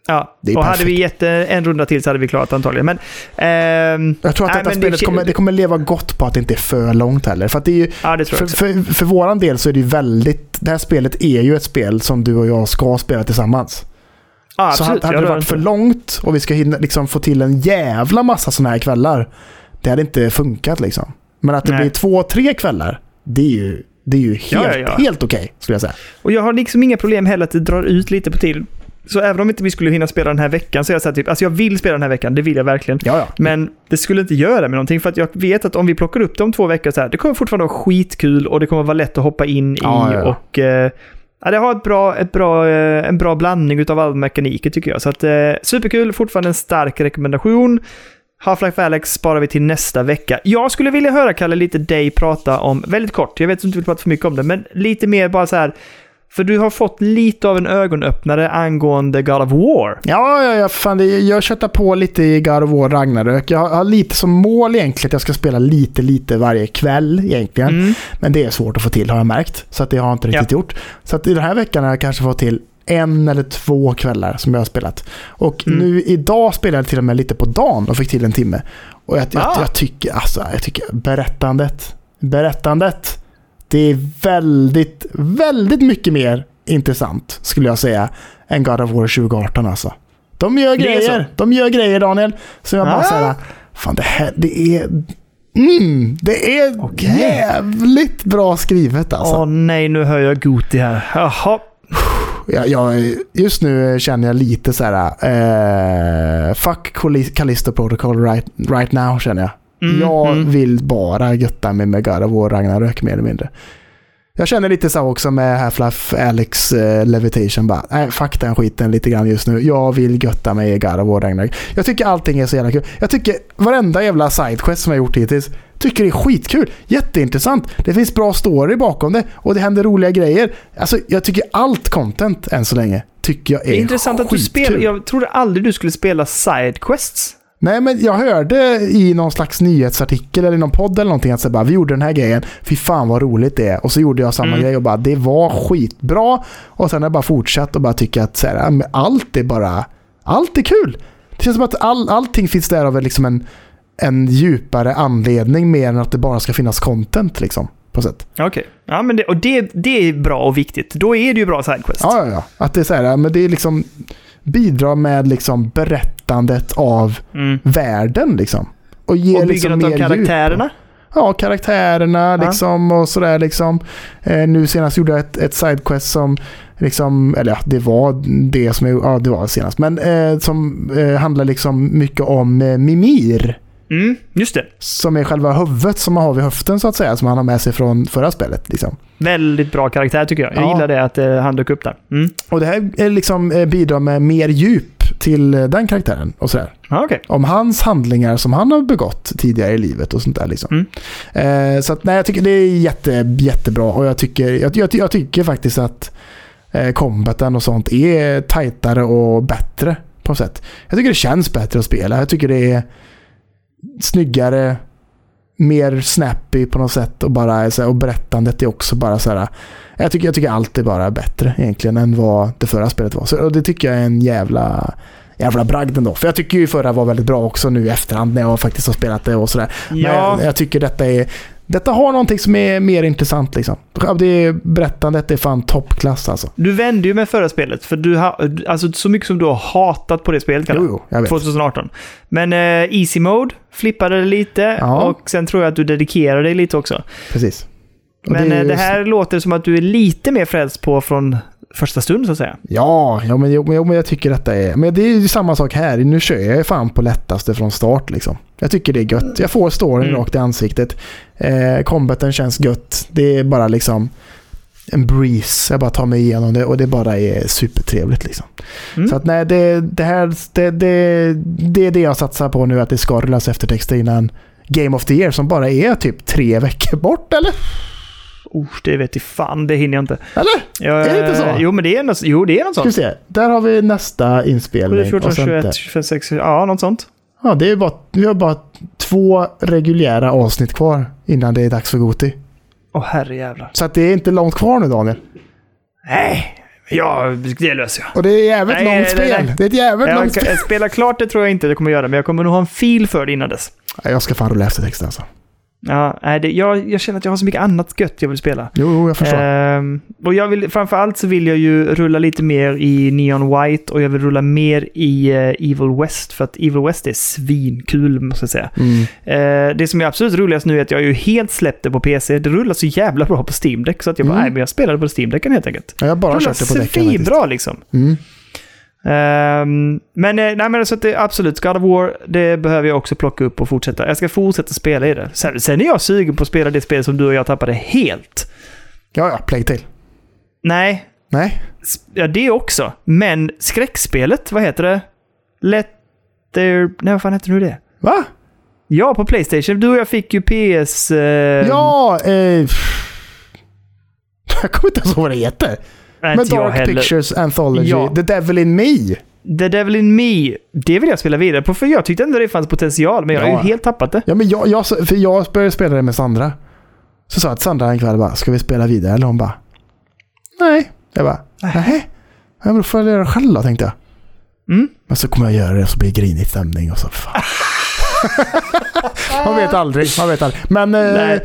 Ja, och hade perfekt. vi gett eh, en runda till så hade vi klarat antagligen. Men, ehm, Jag tror att nej, detta spelet det, kommer, det kommer leva gott på att det inte är för långt heller. För att det är ju, Ja, det för, för, för våran del så är det ju väldigt... Det här spelet är ju ett spel som du och jag ska spela tillsammans. Ja, så absolut. hade det varit för långt och vi ska hinna, liksom, få till en jävla massa sådana här kvällar. Det hade inte funkat liksom. Men att det Nej. blir två, tre kvällar, det är ju, det är ju helt, Ja, ja, ja. helt okej skulle jag säga. Och jag har liksom inga problem heller att det drar ut lite på tid. Så även om inte vi skulle hinna spela den här veckan så är jag så här typ, alltså jag vill spela den här veckan, det vill jag verkligen. Ja, ja. Men det skulle inte göra med någonting för att jag vet att om vi plockar upp det om två veckor så här, det kommer fortfarande vara skitkul och det kommer vara lätt att hoppa in i och eh, ja, det har ett bra, ett bra, eh, en bra blandning utav all mekaniker tycker jag. Så att eh, superkul, fortfarande en stark rekommendation. Half-Life Alex sparar vi till nästa vecka. Jag skulle vilja höra, Kalle, lite dig prata om, väldigt kort, jag vet att du inte vill prata för mycket om det, men lite mer bara så här, för du har fått lite av en ögonöppnare angående God of War. Ja, ja, ja fan, det, jag köttar på lite i God of War Ragnarök. Jag har, har lite som mål egentligen att jag ska spela lite, lite varje kväll egentligen. Mm. Men det är svårt att få till har jag märkt. Så att det har jag inte riktigt Ja. gjort. Så att i den här veckan har jag kanske fått till en eller två kvällar som jag har spelat. Och Mm. nu idag spelade jag till och med lite på dagen och fick till en timme. Och jag, jag, Ah. jag tycker, alltså, jag tycker berättandet, berättandet, det är väldigt, väldigt mycket mer intressant skulle jag säga än God of War 2018 alltså. De gör grejer, de gör grejer Daniel. Så jag bara Ah. säger, fan det här, det är, mm, det är Okej. jävligt bra skrivet alltså. Åh nej, nu hör jag Goti här. Jaha. Jag, jag, just nu känner jag lite så här, eh, fuck Calli- Callisto Protocol right, right now känner jag. Mm, jag mm. vill bara götta mig med God of War Ragnarök mer eller mindre. Jag känner lite så också med Half-Life Alex eh, Levitation bara, nej fuck den skiten lite grann just nu. Jag vill götta mig i God of War Ragnarök. Jag tycker allting är så jävla kul. Jag tycker varenda jävla sidequest som jag gjort hittills, tycker det är skitkul. Jätteintressant. Det finns bra story bakom det och det händer roliga grejer. Alltså jag tycker allt content än så länge tycker jag är Det är intressant att du skitkul. spelar. Jag trodde aldrig du skulle spela sidequests. Nej, men jag hörde i någon slags nyhetsartikel eller i någon podd eller någonting att så bara, vi gjorde den här grejen, fy fan vad roligt det är. Och så gjorde jag samma Mm. grej och bara, det var skitbra. Och sen har jag bara fortsatt och bara tycka att så här, ja, allt är bara, allt är kul. Det känns som att all, allting finns där av liksom en, en djupare anledning mer än att det bara ska finnas content liksom. På sätt. Okej. Ja, men det, och det, det är bra och viktigt. Då är det ju bra sidequest. Ja, ja, ja. Att det är så här, ja, men det är liksom bidrar med liksom berättandet av Mm. världen liksom. Och ger Och liksom mer av karaktärerna. Ja, karaktärerna liksom och sådär liksom. Eh, nu senast gjorde jag ett, ett sidequest som liksom, eller ja, det var det som jag, ja det var senast, men eh, som eh, handlar liksom mycket om eh, Mimir. Mm, just det. Som är själva huvudet som man har vid höften så att säga, som han har med sig från förra spelet. Liksom. Väldigt bra karaktär tycker jag. Jag Ja. gillar det att eh, han dök upp där. Mm. Och det här är liksom, eh, bidrar med mer djup till eh, den karaktären och sådär. Ja, okej. om hans handlingar som han har begått tidigare i livet och sånt där. Liksom. Mm. Eh, så att, nej, jag tycker det är jätte, jättebra och jag tycker, jag, jag, jag tycker faktiskt att eh, combaten och sånt är tajtare och bättre på något sätt. Jag tycker det känns bättre att spela. Jag tycker det är snyggare, mer snappy på något sätt och, bara, så här, och berättandet är också bara så här. Jag tycker, jag tycker allt är bara bättre egentligen än vad det förra spelet var. Så, och det tycker jag är en jävla jävla bragd ändå. För jag tycker ju förra var väldigt bra också nu i efterhand när jag faktiskt har spelat det och sådär. Ja, Men jag tycker detta är detta har någonting som är mer intressant liksom. Det är, berättandet är fan toppklass alltså. du vände ju med förra spelet. För du har, alltså så mycket som du har hatat på det spelet. Kalle. Jo, jo, jag vet. 2018. Men eh, Easy Mode flippade det lite Ja. och sen tror jag att du dedikerade dig lite också. Precis. Och Men det, ju- det här låter som att du är lite mer frälst på från första stund så att säga. Ja, ja men, jo, men, jo, men jag tycker detta är... Men det är ju samma sak här. Nu kör jag fan på lättaste från start liksom. Jag tycker det är gött. Jag får storyn Mm. rakt i ansiktet. Eh, combaten känns gött. Det är bara liksom en breeze. Jag bara tar mig igenom det och det bara är supertrevligt liksom. Mm. Så att nej, det, det här det, det, det är det jag satsar på nu. Att det ska rullas eftertexter innan Game of the Year som bara är typ tre veckor bort eller? Oh, det vet i fan, det hinner jag inte. Eller? Jag, Är det inte så? Jo, men det är något, jo, det är något Ska vi sånt. se. Där har vi nästa 7, inspelning. 14, och sen 21, där. 25, 6, ja, något sånt. Ja, det är bara, vi har bara två reguljära avsnitt kvar innan det är dags för Goti. Åh herrejävlar. Så att det är inte långt kvar nu Daniel. Nej, ja, det löser jag. Och det är jävligt Nej, långt nej, spel. nej. Det är ett jävligt Jag, långt spel. kan, spela klart det tror jag inte det kommer göra, men jag kommer nog ha en fil för det innan dess. Ja, Jag ska fan rulla eftertexten alltså. Ja, det, jag, jag känner att jag har så mycket annat gött jag vill spela. Jo, jag förstår. Ehm, och jag vill, framförallt så vill jag ju rulla lite mer i Neon White och jag vill rulla mer i eh, Evil West för att Evil West är svinkul måste jag säga. Mm. Eh, det som är absolut roligast nu är att jag ju helt släppt det på PC. Det rullar så jävla bra på Steam Deck så att jag bara, Mm. nej men jag spelade på Steam Decken helt enkelt. Ja, jag bara rullar kört det på faktiskt. svinbra liksom. Mm. Ehm, men eh, nej, men så att det, absolut, God of War, det behöver jag också plocka upp och fortsätta. Jag ska fortsätta spela i det. Sen, sen är jag sugen på att spela det spel som du och jag tappade helt. Ja, ja, Plague Tale. Nej, Nej, ja det också. Men skräckspelet, vad heter det? Let there... Nej, vad fan heter nu det? va? Ja, på Playstation. Du och jag fick ju PS... Eh, Ja, eh... Jag kommer inte ens ihåg vad det heter. Nej, Med inte jag Dark heller. Pictures Anthology, Ja. The Devil in Me. The Devil in Me, det vill jag spela vidare på för jag tyckte ändå det fanns potential, men jag har Ja. ju helt tappat det. Ja, men jag, jag, för jag började spela det med Sandra. Så sa jag till Sandra en kväll bara, ska vi spela vidare? Eller hon bara, nej. Jag bara, nej. Ja, men då får jag göra det själv då, tänkte jag. Mm. Men så kommer jag göra det och så blir det grinig stämning och så fan. man vet aldrig, man vet aldrig. Men eh,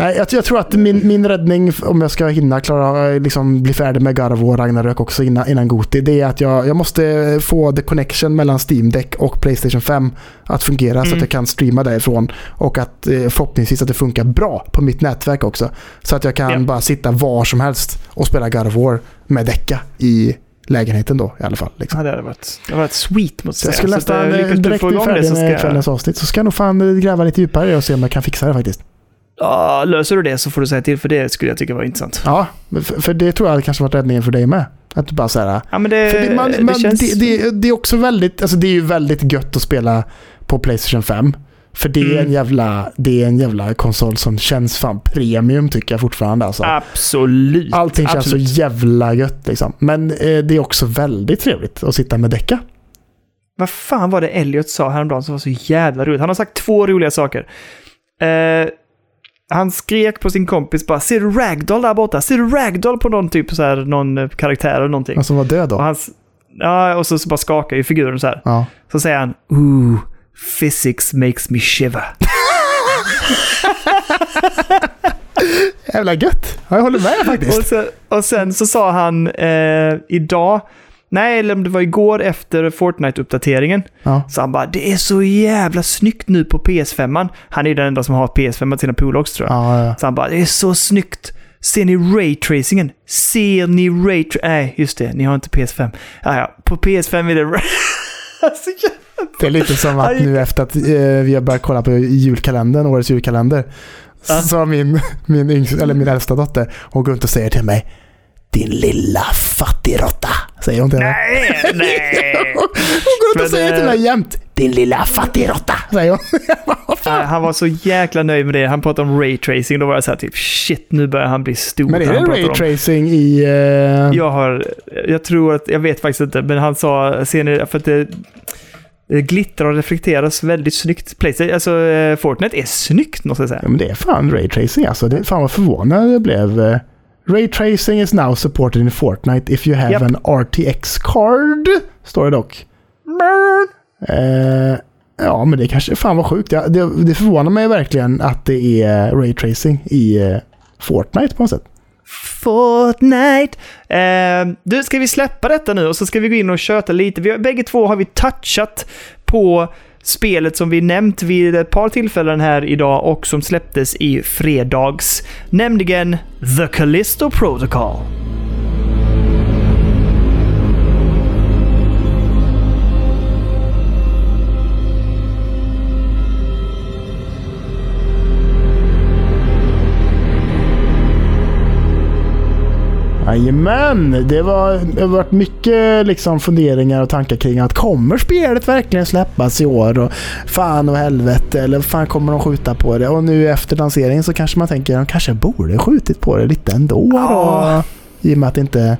Nej. jag, jag tror att min, min räddning, om jag ska hinna klara, liksom bli färdig med of War Ragnarök också innan, innan Goti, det är att jag, jag måste få the connection mellan Steam Deck och Playstation 5 att fungera så Mm. att jag kan streama därifrån. Och att eh, förhoppningsvis att det funkar bra på mitt nätverk också. Så att jag kan Ja. bara sitta var som helst och spela War med däcka i lägenheten då i alla fall. Liksom. Ja, det hade varit, det hade varit sweet måste Så jag jag skulle säga. nästan, Så eh, eh, lyckas du direkt få bli färdig så ska med jag... kvällens avsnitt så ska jag nog fan eh, gräva lite djupare och se om jag kan fixa det faktiskt. Ja, löser du det så får du säga till för det skulle jag tycka var intressant. Ja, för, det tror jag kanske varit räddningen för dig med. Att du bara såhär... Ja, men det, det, man, det man, känns... det, det, det är också väldigt, alltså det är ju väldigt gött att spela på Playstation 5. För det är, Mm. en jävla, det är en jävla konsol som känns fan premium tycker jag fortfarande. Alltså. Absolut. Allting känns absolut. så jävla gött liksom. Men eh, det är också väldigt trevligt att sitta med däcka. Vad fan var det Elliot sa häromdagen som var så jävla roligt? Han har sagt två roliga saker. Eh, han skrek på sin kompis bara “Ser du ragdoll där borta? Ser du ragdoll på någon typ så här, någon eh, karaktär eller någonting?” Han som var död då. Och, hans, ja, och så, så bara skakar ju figuren så här. Ja. Så säger han “Ooh, physics makes me shiver”. Jävla gött. Ja, jag håller med Och faktiskt. sen, och sen så sa han eh, idag, nej eller om det var igår efter Fortnite-uppdateringen, Ja. så han bara “Det är så jävla snyggt nu på PS5”. Han är ju den enda som har PS5 till sina polare tror jag. Ja, ja. Så han bara “Det är så snyggt”. Ser ni raytracingen? Ser ni raytra... Nej, just det. Ni har inte PS5. Ja, ja. På PS5 är det... alltså. Det är lite som att nu efter att eh, vi har börjat kolla på julkalendern, årets julkalender, så har min, min, yngsta, eller min äldsta dotter, hon går runt och säger till mig Din lilla fattigråtta. Säger hon till mig. Nej, nej. Hon går runt och säger till eh, mig jämt. Din lilla fattigråtta. Säger hon. Nej, Han var så jäkla nöjd med det. Han pratade om raytracing. Då var jag så här typ shit, nu börjar han bli stor. Men är det raytracing i... eh, Jag har, jag tror att, jag vet faktiskt inte, men han sa, ser ni, för att det, det glittrar och reflekteras väldigt snyggt. Playstation, alltså eh, Fortnite är snyggt måste jag säga. Ja, men det är fan raytracing alltså. Det, fan vad förvånad jag blev. Eh, Raytracing is now supported in Fortnite if you have Japp. an RTX card. Står det dock. Eh, ja, men det kanske fan var sjukt. Ja, det, det förvånar mig verkligen att det är raytracing i eh, Fortnite på något sätt. Fortnite! Eh, du, ska vi släppa detta nu och så ska vi gå in och köta lite. Vi bägge två har vi touchat på spelet som vi nämnt vid ett par tillfällen här idag och som släpptes i fredags. Nämligen The Callisto Protocol. Jajamän, det, var, det har varit mycket liksom funderingar och tankar kring att kommer spelet verkligen släppas i år? Och fan och helvete, eller fan kommer de skjuta på det? Och nu efter lanseringen så kanske man tänker att de kanske borde skjutit på det lite ändå. Ja. Då, I och med att det inte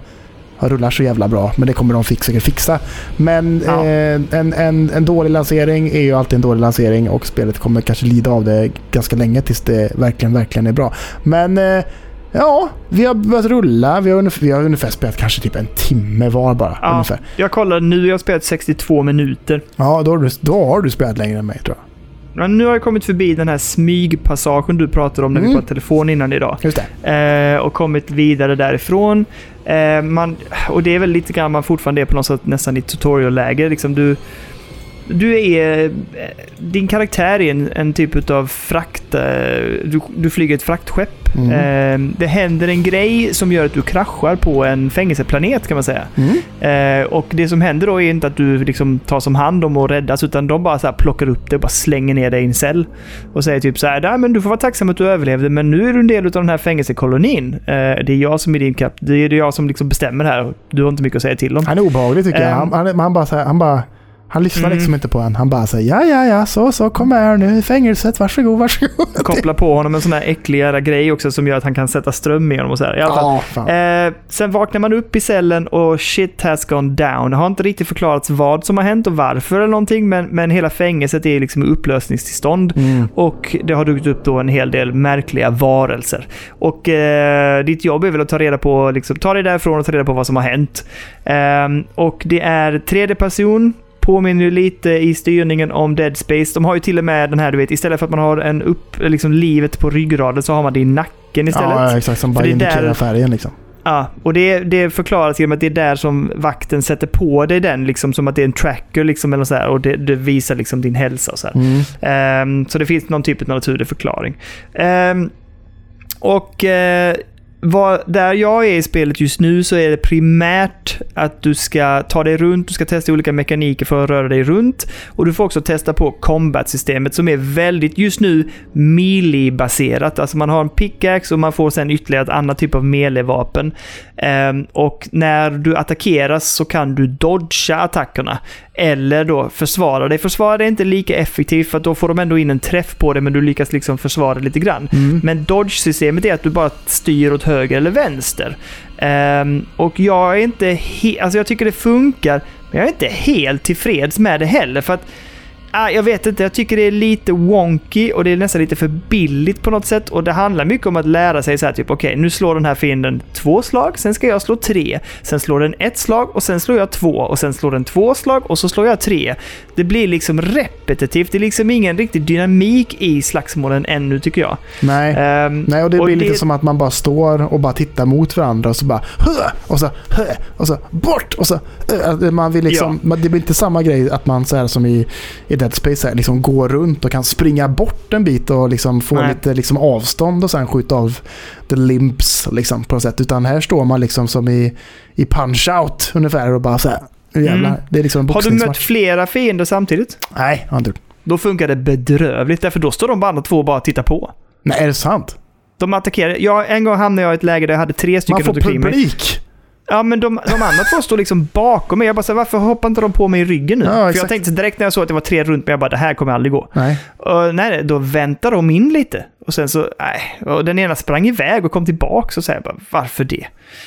rullar så jävla bra. Men det kommer de säkert fixa. Men Ja. eh, en, en, en dålig lansering är ju alltid en dålig lansering och spelet kommer kanske lida av det ganska länge tills det verkligen, verkligen är bra. Men eh, Ja, vi har börjat rulla. Vi har, ungefär, vi har ungefär spelat kanske typ en timme var bara. Ja, Ungefär. jag kollar nu, jag har spelat 62 minuter. Ja, då har, du, då har du spelat längre än mig tror jag. Men nu har jag kommit förbi den här smygpassagen du pratade om när vi Mm. pratade telefon innan idag. Just det. Eh, och kommit vidare därifrån. Eh, man, och det är väl lite grann man fortfarande är på något sätt nästan i tutorial-läge. Liksom du, du är... eh, Din karaktär är en, en typ av frakt... Eh, du, du flyger ett fraktskepp. Mm. Eh, det händer en grej som gör att du kraschar på en fängelseplanet kan man säga. Mm. Eh, och det som händer då är inte att du liksom tas om hand om och räddas, utan de bara så plockar upp dig och bara slänger ner dig i en cell. Och säger typ så här, "Nej, men du får vara tacksam att du överlevde, men nu är du en del av den här fängelsekolonin. Eh, det är jag som är din kap... Det är jag som liksom bestämmer här. Du har inte mycket att säga till om. Han är obehaglig tycker jag. Ehm. Han, han, han bara, så här, han bara Han lyssnar Mm. liksom inte på en. Han bara säger ja, ja, ja, så, så, kom här nu i fängelset, varsågod, varsågod. Koppla på honom en sån här äcklig jävla grej också som gör att han kan sätta ström i honom och så här. I alla fall. Fan. Eh, sen vaknar man upp i cellen och shit has gone down. Det har inte riktigt förklarats vad som har hänt och varför eller någonting, men, men hela fängelset är liksom i upplösningstillstånd. Mm. Och det har dykt upp då en hel del märkliga varelser. Och eh, ditt jobb är väl att ta reda på, liksom, ta dig därifrån och ta reda på vad som har hänt. Ehm, och det är tredje person, påminner ju lite i styrningen om Dead Space. De har ju till och med den här, du vet, istället för att man har en upp, liksom livet på ryggraden så har man det i nacken istället. Ja, exakt. Som bara indikerar där- färgen liksom. Ja, och det, det förklaras genom att det är där som vakten sätter på dig den, liksom som att det är en tracker liksom, eller så här, och det, det visar liksom din hälsa. Och så, här. Mm. Ehm, så det finns någon typ av naturlig förklaring. Ehm, och eh, vad, där jag är i spelet just nu så är det primärt att du ska ta dig runt, du ska testa olika mekaniker för att röra dig runt. Och du får också testa på combat-systemet som är väldigt, just nu, melee-baserat. Alltså man har en pickaxe och man får sen ytterligare ett annat typ av melee-vapen. Ehm, och när du attackeras så kan du dodga attackerna. Eller då försvara dig. Försvara dig är inte lika effektivt för då får de ändå in en träff på dig men du lyckas liksom försvara lite grann. Mm. Men dodge-systemet är att du bara styr åt höger eller vänster. Um, och jag är inte he- alltså jag tycker det funkar, men jag är inte helt tillfreds med det heller. För att Ah, jag vet inte, jag tycker det är lite wonky och det är nästan lite för billigt på något sätt. Och det handlar mycket om att lära sig så här typ, okej, nu slår den här fienden två slag, sen ska jag slå tre. Sen slår den ett slag och sen slår jag två och sen slår den två slag och så slår jag tre. Det blir liksom repetitivt, det är liksom ingen riktig dynamik i slagsmålen ännu tycker jag. Nej. Ehm, Nej, och det och blir lite det- som att man bara står och bara tittar mot varandra och så bara Hö! och så Hö! och så bort och så Hö! man vill liksom, man, Det blir inte samma grej att man så här som i, i Dead Space här, liksom går runt och kan springa bort en bit och liksom få Nej. lite liksom avstånd och sen skjuta av the limps liksom, på något sätt. Utan här står man liksom som i, i punch-out ungefär och bara så här. "Nu Jävlar. Mm. Det är liksom en Har du mött flera fiender samtidigt? Nej, jag har inte gjort. Då funkar det bedrövligt, därför då står de andra två och bara tittar på. Nej, är det sant? De attackerar. Jag, en gång hamnade jag i ett läge där jag hade tre stycken Man får runt omkring mig. publik. Ja, men de, de andra två står liksom bakom mig. Jag bara så här, varför hoppar inte de på mig i ryggen nu? Ja, För jag tänkte direkt när jag såg att det var tre runt mig, jag bara det här kommer aldrig gå. Nej. Och nej, då väntar de in lite. Och sen så, nej. Och den ena sprang iväg och kom tillbaka och så bara, varför det?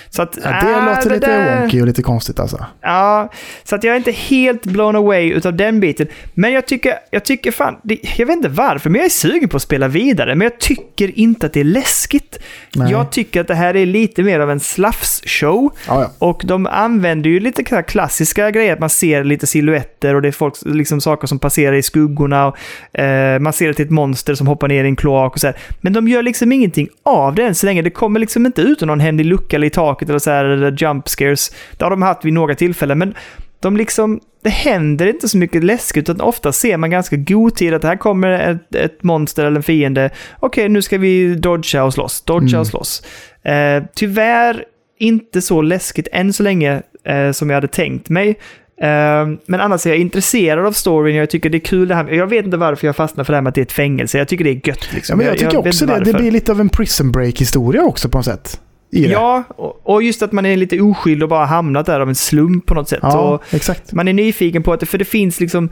Så att, Ja, det ah, låter lite där- wonky och lite konstigt alltså. Ja, så att jag är inte helt blown away utav den biten. Men jag tycker, jag tycker fan, det, jag vet inte varför, men jag är sugen på att spela vidare. Men jag tycker inte att det är läskigt. Nej. Jag tycker att det här är lite mer av en slafs-show. Ja, ja. Och de använder ju lite klassiska grejer, att man ser lite silhuetter och det är folk, liksom saker som passerar i skuggorna. Och, eh, man ser ett monster som hoppar ner i en kloak och så här. Men de gör liksom ingenting av det än så länge. Det kommer liksom inte ut någon hemlig lucka eller i taket eller så här, eller jump scares. Det har de haft vid några tillfällen, men de liksom, det händer inte så mycket läskigt, utan ofta ser man ganska god tid att här kommer ett, ett monster eller en fiende. Okej, nu ska vi dodga och slåss, dodga Mm. och slåss. Eh, tyvärr inte så läskigt än så länge eh, som jag hade tänkt mig. Eh, men annars är jag intresserad av storyn, jag tycker det är kul det här. Jag vet inte varför jag fastnar för det här med att det är ett fängelse. Jag tycker det är gött. Liksom. Ja, men jag tycker vet också det. Det varför. blir lite av en prison break-historia också på något sätt. Det. Ja, och, och just att man är lite oskyldig och bara hamnat där av en slump på något sätt. ja Och exakt. man är nyfiken på att det, för det finns liksom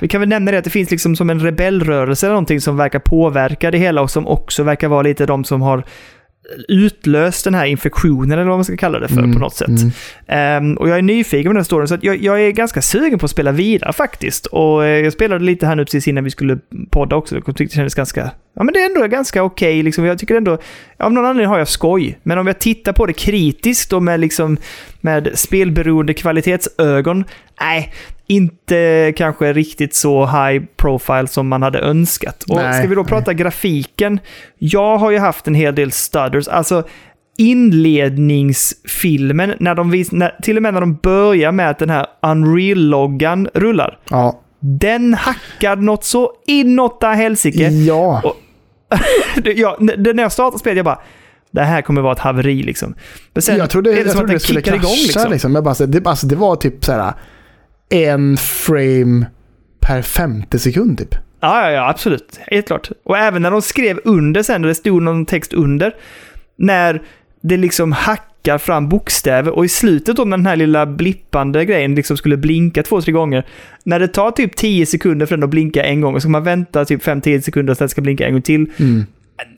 vi kan väl nämna det att det finns liksom som en rebellrörelse eller någonting som verkar påverka det hela och som också verkar vara lite de som har utlöst den här infektionen eller vad man ska kalla det för Mm, på något sätt. mm. Ehm, och jag är nyfiken på den här storyn så jag, jag är ganska sugen på att spela vidare faktiskt. Och eh, jag spelade lite här nu precis innan vi skulle podda också. Jag tyckte det kändes ganska, ja men det är ändå ganska okej liksom. Jag tycker ändå, av någon anledning har jag skoj. Men om jag tittar på det kritiskt och med liksom, med spelberoende kvalitetsögon, nej, inte kanske riktigt så high profile som man hade önskat. Och Nej, ska vi då nej. prata grafiken? Jag har ju haft en hel del stutters. Alltså, inledningsfilmen, när de vis, när, till och med när de börjar med att den här Unreal-loggan rullar. Ja. Den hackar något så inåt helsike. Ja. Och- ja, när jag startade spelet, jag bara, det här kommer vara ett haveri liksom. Men sen jag trodde, är det jag som att den det skulle kickar igång liksom. liksom. Jag bara, det, alltså, det var typ så här en frame per femte sekund typ. Ja, ja, ja, absolut. Helt klart. Och även när de skrev under sen, och det stod någon text under, när det liksom hackar fram bokstäver och i slutet då när den här lilla blippande grejen liksom skulle blinka två, tre gånger. När det tar typ 10 sekunder för den att blinka en gång och så ska man vänta typ 5-10 sekunder så att den ska blinka en gång till.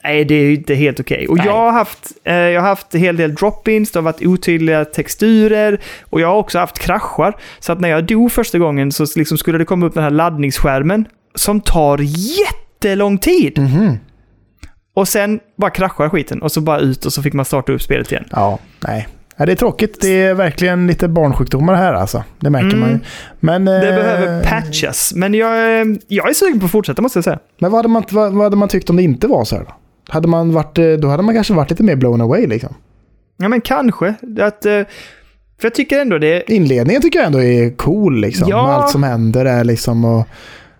Nej, det är ju inte helt okej. Och Nej. jag har haft, eh, jag har haft en hel del drop-ins, det har varit otydliga texturer och jag har också haft kraschar. Så att när jag dog första gången så liksom skulle det komma upp den här laddningsskärmen som tar jättelång tid. Mhm. Och sen bara kraschar skiten och så bara ut och så fick man starta upp spelet igen. Ja, nej. Ja, det är tråkigt. Det är verkligen lite barnsjukdomar här alltså. Det märker Mm. man ju. Men, Det eh, behöver patchas, men jag, eh, jag är sugen på att fortsätta måste jag säga. Men vad hade, man, vad, vad hade man tyckt om det inte var så här då? Hade man varit, eh, då hade man kanske varit lite mer blown away liksom. Ja, men kanske. Att, eh, för jag tycker ändå det, Inledningen tycker jag ändå är cool liksom. Ja. Allt som händer där liksom. Och,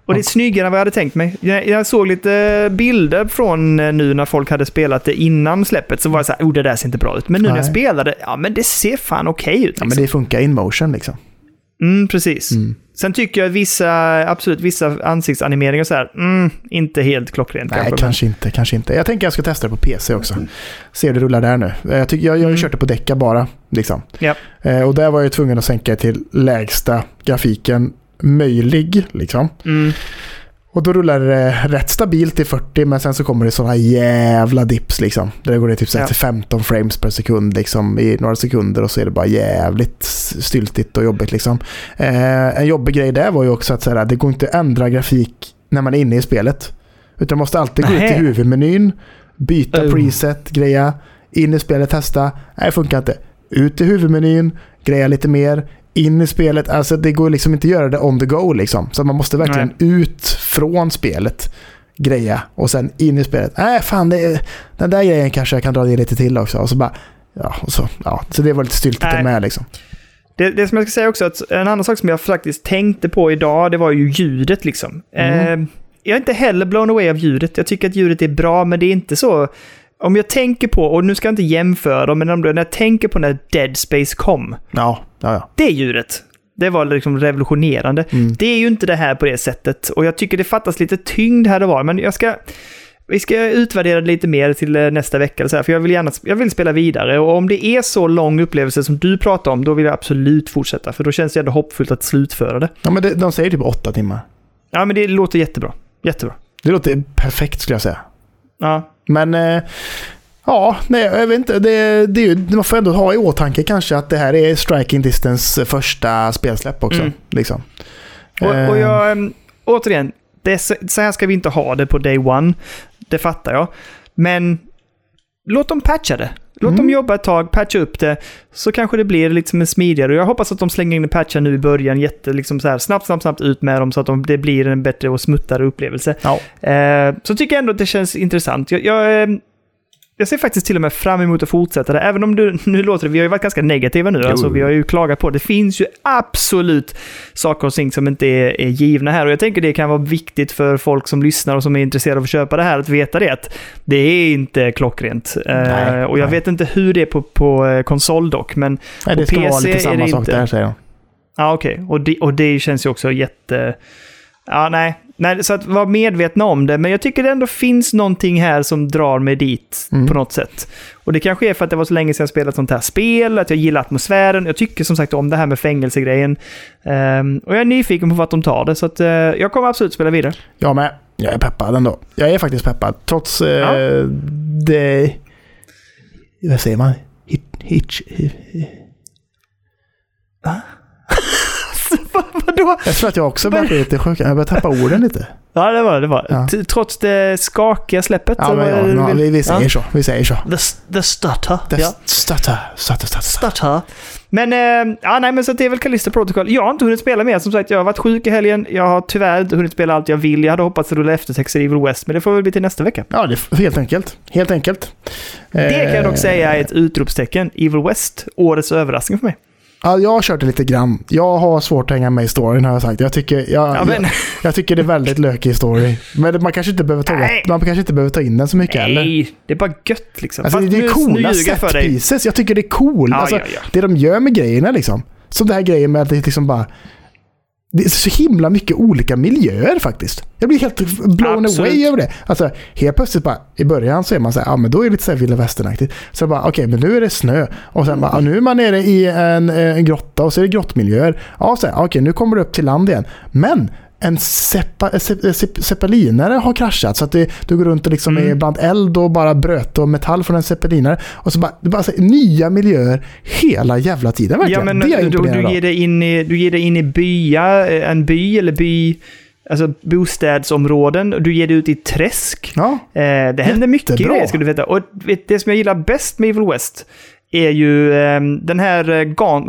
och det är snyggare än vad jag hade tänkt mig. Jag, såg lite bilder från eh, nu när folk hade spelat det innan släppet, så var jag så här, oh det där ser inte bra ut. Men nu när jag Nej. spelade, ja men det ser fan okej ut. ja, Liksom. men det funkar in motion liksom. Mm, precis. Mm. Sen tycker jag att vissa, absolut vissa ansiktsanimeringar så här, mm, inte helt klockrent Nej, kanske. kanske inte. Kanske inte. Jag tänker jag ska testa det på PC också. Se hur det rullar där nu. Jag, tycker, jag, jag har ju Mm. kört det på decka bara. Liksom. Ja. Eh, och där var jag tvungen att sänka till lägsta grafiken möjlig. Liksom. Mm. Och då rullar det rätt stabilt i 40 men sen så kommer det sådana jävla dips liksom. Där det går det typ Ja. till 15 frames per sekund liksom i några sekunder och så är det bara jävligt styltigt och jobbigt liksom. Eh, en jobbig grej där var ju också att så här, det går inte att ändra grafik när man är inne i spelet. Utan man måste alltid gå ut till huvudmenyn, byta Oh. preset, greja, in i spelet, testa. Nej, det funkar inte. Ut i huvudmenyn, greja lite mer, in i spelet. Alltså det går liksom inte att göra det on the go liksom. Så man måste verkligen ut från spelet, greja och sen in i spelet. Nej, fan, det, är- den där grejen kanske jag kan dra ner lite till också. Och så bara, ja, och så, ja. Så det var lite styltigt Nej. med liksom. Det, det som jag ska säga också, att en annan sak som jag faktiskt tänkte på idag, det var ju ljudet liksom. Mm. Eh, jag är inte heller blown away av ljudet. Jag tycker att ljudet är bra, men det är inte så... Om jag tänker på, och nu ska jag inte jämföra dem, men när jag tänker på när Dead Space kom, Ja, ja, ja. det ljudet. Det var liksom revolutionerande. Mm. Det är ju inte det här på det sättet. Och jag tycker det fattas lite tyngd här och var. Men jag ska... Vi ska utvärdera det lite mer till eh, nästa vecka. Så här, för jag vill gärna jag vill spela vidare. Och om det är så lång upplevelse som du pratar om, då vill jag absolut fortsätta. För då känns det ändå hoppfullt att slutföra det. ja men det, de säger typ åtta timmar. Ja, men det låter jättebra. Jättebra. Det låter perfekt skulle jag säga. Ja, Men eh, ja, nej, jag vet inte. Det, det, är man får ändå ha i åtanke kanske att det här är Striking Distance första spelsläpp också. Mm. Liksom. och, och Eh, jag... äm, Återigen, det så, här ska vi inte ha det på day one. Det fattar jag. Men låt dem patcha det. Låt Mm. dem jobba ett tag, patcha upp det, så kanske det blir lite som en smidigare. Och jag hoppas att de slänger in en patcha nu i början, jätte, liksom så här, snabbt, snabbt, snabbt ut med dem så att de, det blir en bättre och smuttare upplevelse. Ja. Eh, så tycker jag ändå att det känns intressant. Jag, jag, jag ser faktiskt till och med fram emot att fortsätta det, även om du, nu låter det, vi har ju varit ganska negativa nu, alltså vi har ju klagat på det. Det finns ju absolut saker och ting som inte är, är givna här och jag tänker det kan vara viktigt för folk som lyssnar och som är intresserade av att köpa det här att veta det att det är inte klockrent. Nej, och jag nej. vet inte hur det är på, på eh, konsol dock, men nej, det på ska vara PC lite samma det sak där säger de. Ja, okej. Och, det, och det känns ju också jätte... Ja, nej. Nej. Så att vara medvetna om det. Men jag tycker det ändå finns någonting här som drar mig dit Mm. på något sätt. Och det kanske är för att det var så länge sedan jag spelat sånt här spel, att jag gillar atmosfären. Jag tycker som sagt om det här med fängelsegrejen. Ehm, och jag är nyfiken på vart de tar det, så att, eh, jag kommer absolut spela vidare. Jag med. Jag är peppad ändå. Jag är faktiskt peppad. Trots eh, Ja. det... Vad säger man? Hit, hitch, Vadå? jag tror att jag också börjar bli lite sjuk. Jag börjar tappa orden lite. Ja, det var det. Var. Ja. Trots det skakiga släppet. Ja, men ja, ja, vi, vi säger ja. så. Vi säger så. The, the stutter. Det ja. Starta, starta, starta. Starta. Men, eh, ja, nej, men så att det är väl Callisto Protocol. Jag har inte hunnit spela mer. Som sagt, jag har varit sjuk i helgen. Jag har tyvärr inte hunnit spela allt jag vill. Jag hade hoppats rulla eftertexter i Evil West, men det får väl bli till nästa vecka. Ja, det är helt enkelt. Helt enkelt. Det kan jag dock Eh, säga är ett utropstecken. Evil West, årets överraskning för mig. Ja, jag har kört det lite grann. Jag har svårt att hänga med i storyn har jag sagt. Jag tycker, jag, Ja, men, jag, jag tycker det är väldigt lökig story. Men man kanske inte behöver ta, Nej. man kanske inte behöver ta in den så mycket heller. nej, det är bara gött liksom. Alltså, det är coola set pieces. Jag tycker det är cool. Ja, alltså, ja. Det de gör med grejerna liksom. Som det här grejen med att det liksom bara... det är så himla mycket olika miljöer faktiskt. Jag blir helt blown Absolut. away över det. Alltså, helt plötsligt bara, i början så är man så här, ja men då är det lite så här vilda västernaktigt. Så bara, okej, men nu är det snö. Och sen bara, ja, nu är man nere i en, eh, en grotta och så är det grottmiljöer. Ja, så här, okej, nu kommer det upp till land igen. Men en seppa, se, se, zeppelinare har kraschat så att det, du går runt och liksom Mm. är bland eld och bara bröt och metall från en zeppelinare. Och så bara, det bara så nya miljöer hela jävla tiden verkligen. Ja, men det är du, du, ger dig in i, du ger dig in i bya, eh, en by eller by, alltså bostädsområden. Du ger dig ut i träsk. Ja, Eh, det händer mycket grejer ska du veta. Och det som jag gillar bäst med Evil West är ju eh, den här eh,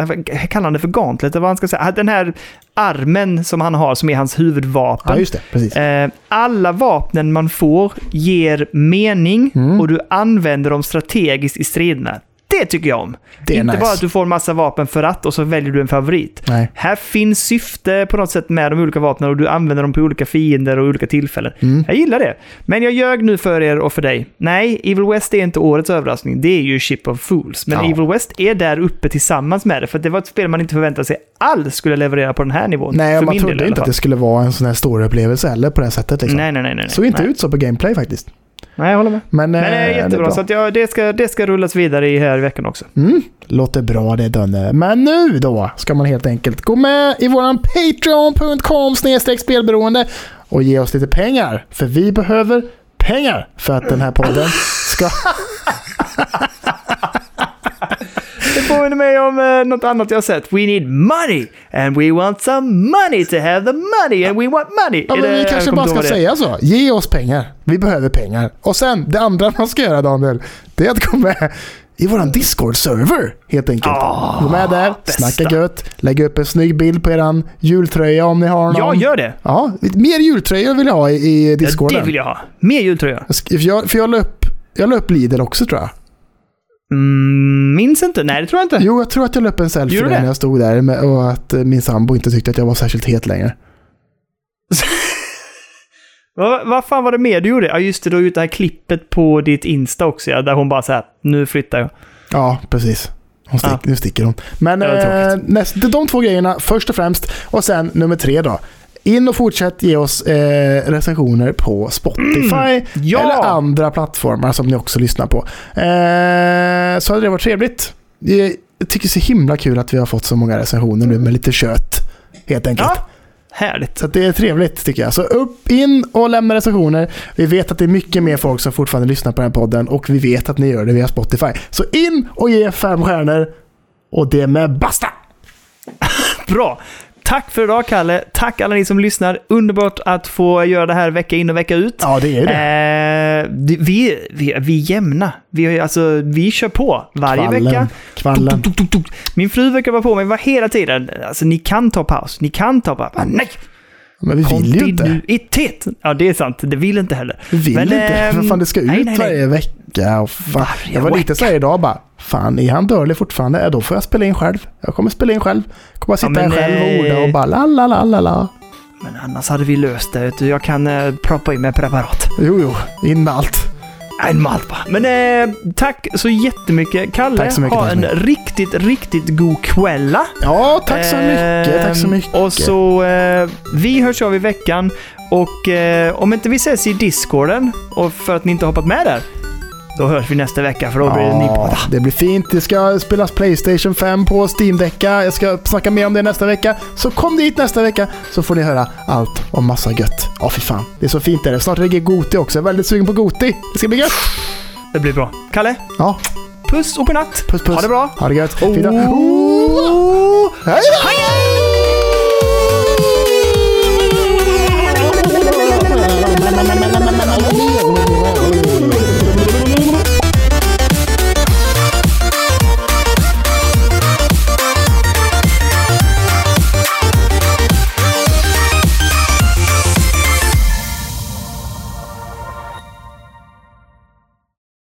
vad kallar han det för gauntlet? vad han ska säga? Den här armen som han har som är hans huvudvapen. ja just det. Precis. Eh, alla vapnen man får ger mening Mm. och du använder dem strategiskt i striderna. Det tycker jag om. Inte nice. bara att du får massa vapen för att och så väljer du en favorit. Nej. Här finns syfte på något sätt med de olika vapnen och du använder dem på olika fiender och olika tillfällen. Mm. Jag gillar det. Men jag ljög nu för er och för dig. Nej, Evil West är inte årets överraskning. Det är ju Ship of Fools. Men Ja. Evil West är där uppe tillsammans med det. För det var ett spel man inte förväntade sig alls skulle leverera på den här nivån. Nej, för man del trodde alla inte att det skulle vara en sån här stor upplevelse heller på det här sättet. Liksom. Nej, nej, nej. nej. Såg inte nej. ut så på gameplay faktiskt. Nej, jag håller med. Men, Men det eh, är jättebra, bra. så att ja, det, ska, det ska rullas vidare i här i veckan också. Mm, låter bra det Dönne. Men nu då ska man helt enkelt gå med i våran patreon.com spelberoende och ge oss lite pengar. För vi behöver pengar för att den här podden ska... Det påminner mig om eh, något annat jag har sett. We need money and we want some money to have the money and we want money. Ja, Är men det- vi jag kanske kommer bara inte ska ihåg det. säga så. Ge oss pengar. Vi behöver pengar. Och sen, det andra man ska göra Daniel, det är att gå med i våran Discord-server helt enkelt. Ah, gå med där, bästa. snacka gött, lägga upp en snygg bild på eran jultröja om ni har någon. Ja, gör det. Ja, mer jultröjor vill jag ha i, i Ja, Discorden. det vill jag ha. Mer jultröja. Jag sk- För jag, för jag la upp, jag la upp Lidl också tror jag. Mm, minns inte. Nej, det tror jag inte. Jo, jag tror att jag la upp en selfie där när jag stod där med, och att eh, min sambo inte tyckte att jag var särskilt het längre. Vad, vad fan var det mer du gjorde? Ja, just det. Du har gjort det här klippet på ditt Insta också, ja, där hon bara så här, nu flyttar jag. Ja, precis. Hon stick, Ja. Nu sticker hon. Men eh, näst, de två grejerna först och främst. Och sen nummer tre då. In och fortsätt ge oss eh, recensioner på Spotify Mm. Ja! eller andra plattformar som ni också lyssnar på. Eh, så hade det varit trevligt. Jag tycker det är så himla kul att vi har fått så många recensioner nu med lite kött. Helt enkelt. Ja, härligt. Så det är trevligt tycker jag. Så upp, in och lämna recensioner. Vi vet att det är mycket mer folk som fortfarande lyssnar på den här podden och vi vet att ni gör det via Spotify. Så in och ge fem stjärnor. Och det med basta! Bra. Tack för idag, Kalle. Tack alla ni som lyssnar. Underbart att få göra det här vecka in och vecka ut. Ja, det är det. Eh, vi, vi, vi är jämna. Vi, alltså, vi kör på varje Kvallen. vecka. Kvallen. Tuk, tuk, tuk. Min fru brukar vara på mig var hela tiden. Alltså, ni kan ta paus. Ni kan ta paus. Ah, nej! Men vi vill ju inte. Kontinuitet. Ja, det är sant. Det vill inte heller. Vi vill Men, inte. ehm, Vad fan, det ska ut nej, nej, nej. varje vecka. Och fan. Varje Jag var lite vecka. så här idag bara. Fan, är han dålig fortfarande? Ja, då får jag spela in själv. Jag kommer spela in själv. Jag kommer sitta Ja, här själv och eh, orda och bara la la la la la. Men annars hade vi löst det. Jag kan eh, proppa in med preparat. Jo, jo. In med allt. En malt bara. Men eh, tack så jättemycket. Kalle, Tack så mycket, ha tack en så riktigt, riktigt god kvälla. Ja, tack så mycket. Tack så Ehm, mycket. Och så, eh, vi hörs av i veckan. Och eh, om inte vi ses i discorden, och för att ni inte har hoppat med där, då hörs vi nästa vecka för då blir det ny Ja, podd. det blir fint. Det ska spelas Playstation 5 på Steam-däcka. Jag ska snacka mer om det nästa vecka. Så kom dit nästa vecka så får ni höra allt om massa gött. Ja, fy fan. Det är så fint är det. Snart det Goti också. Jag är väldigt sugen på Goti. Det ska bli gött. Det blir bra. Kalle, Ja, puss och godnatt. puss puss. Ha det bra. Ha det gött. Oh. Hej då!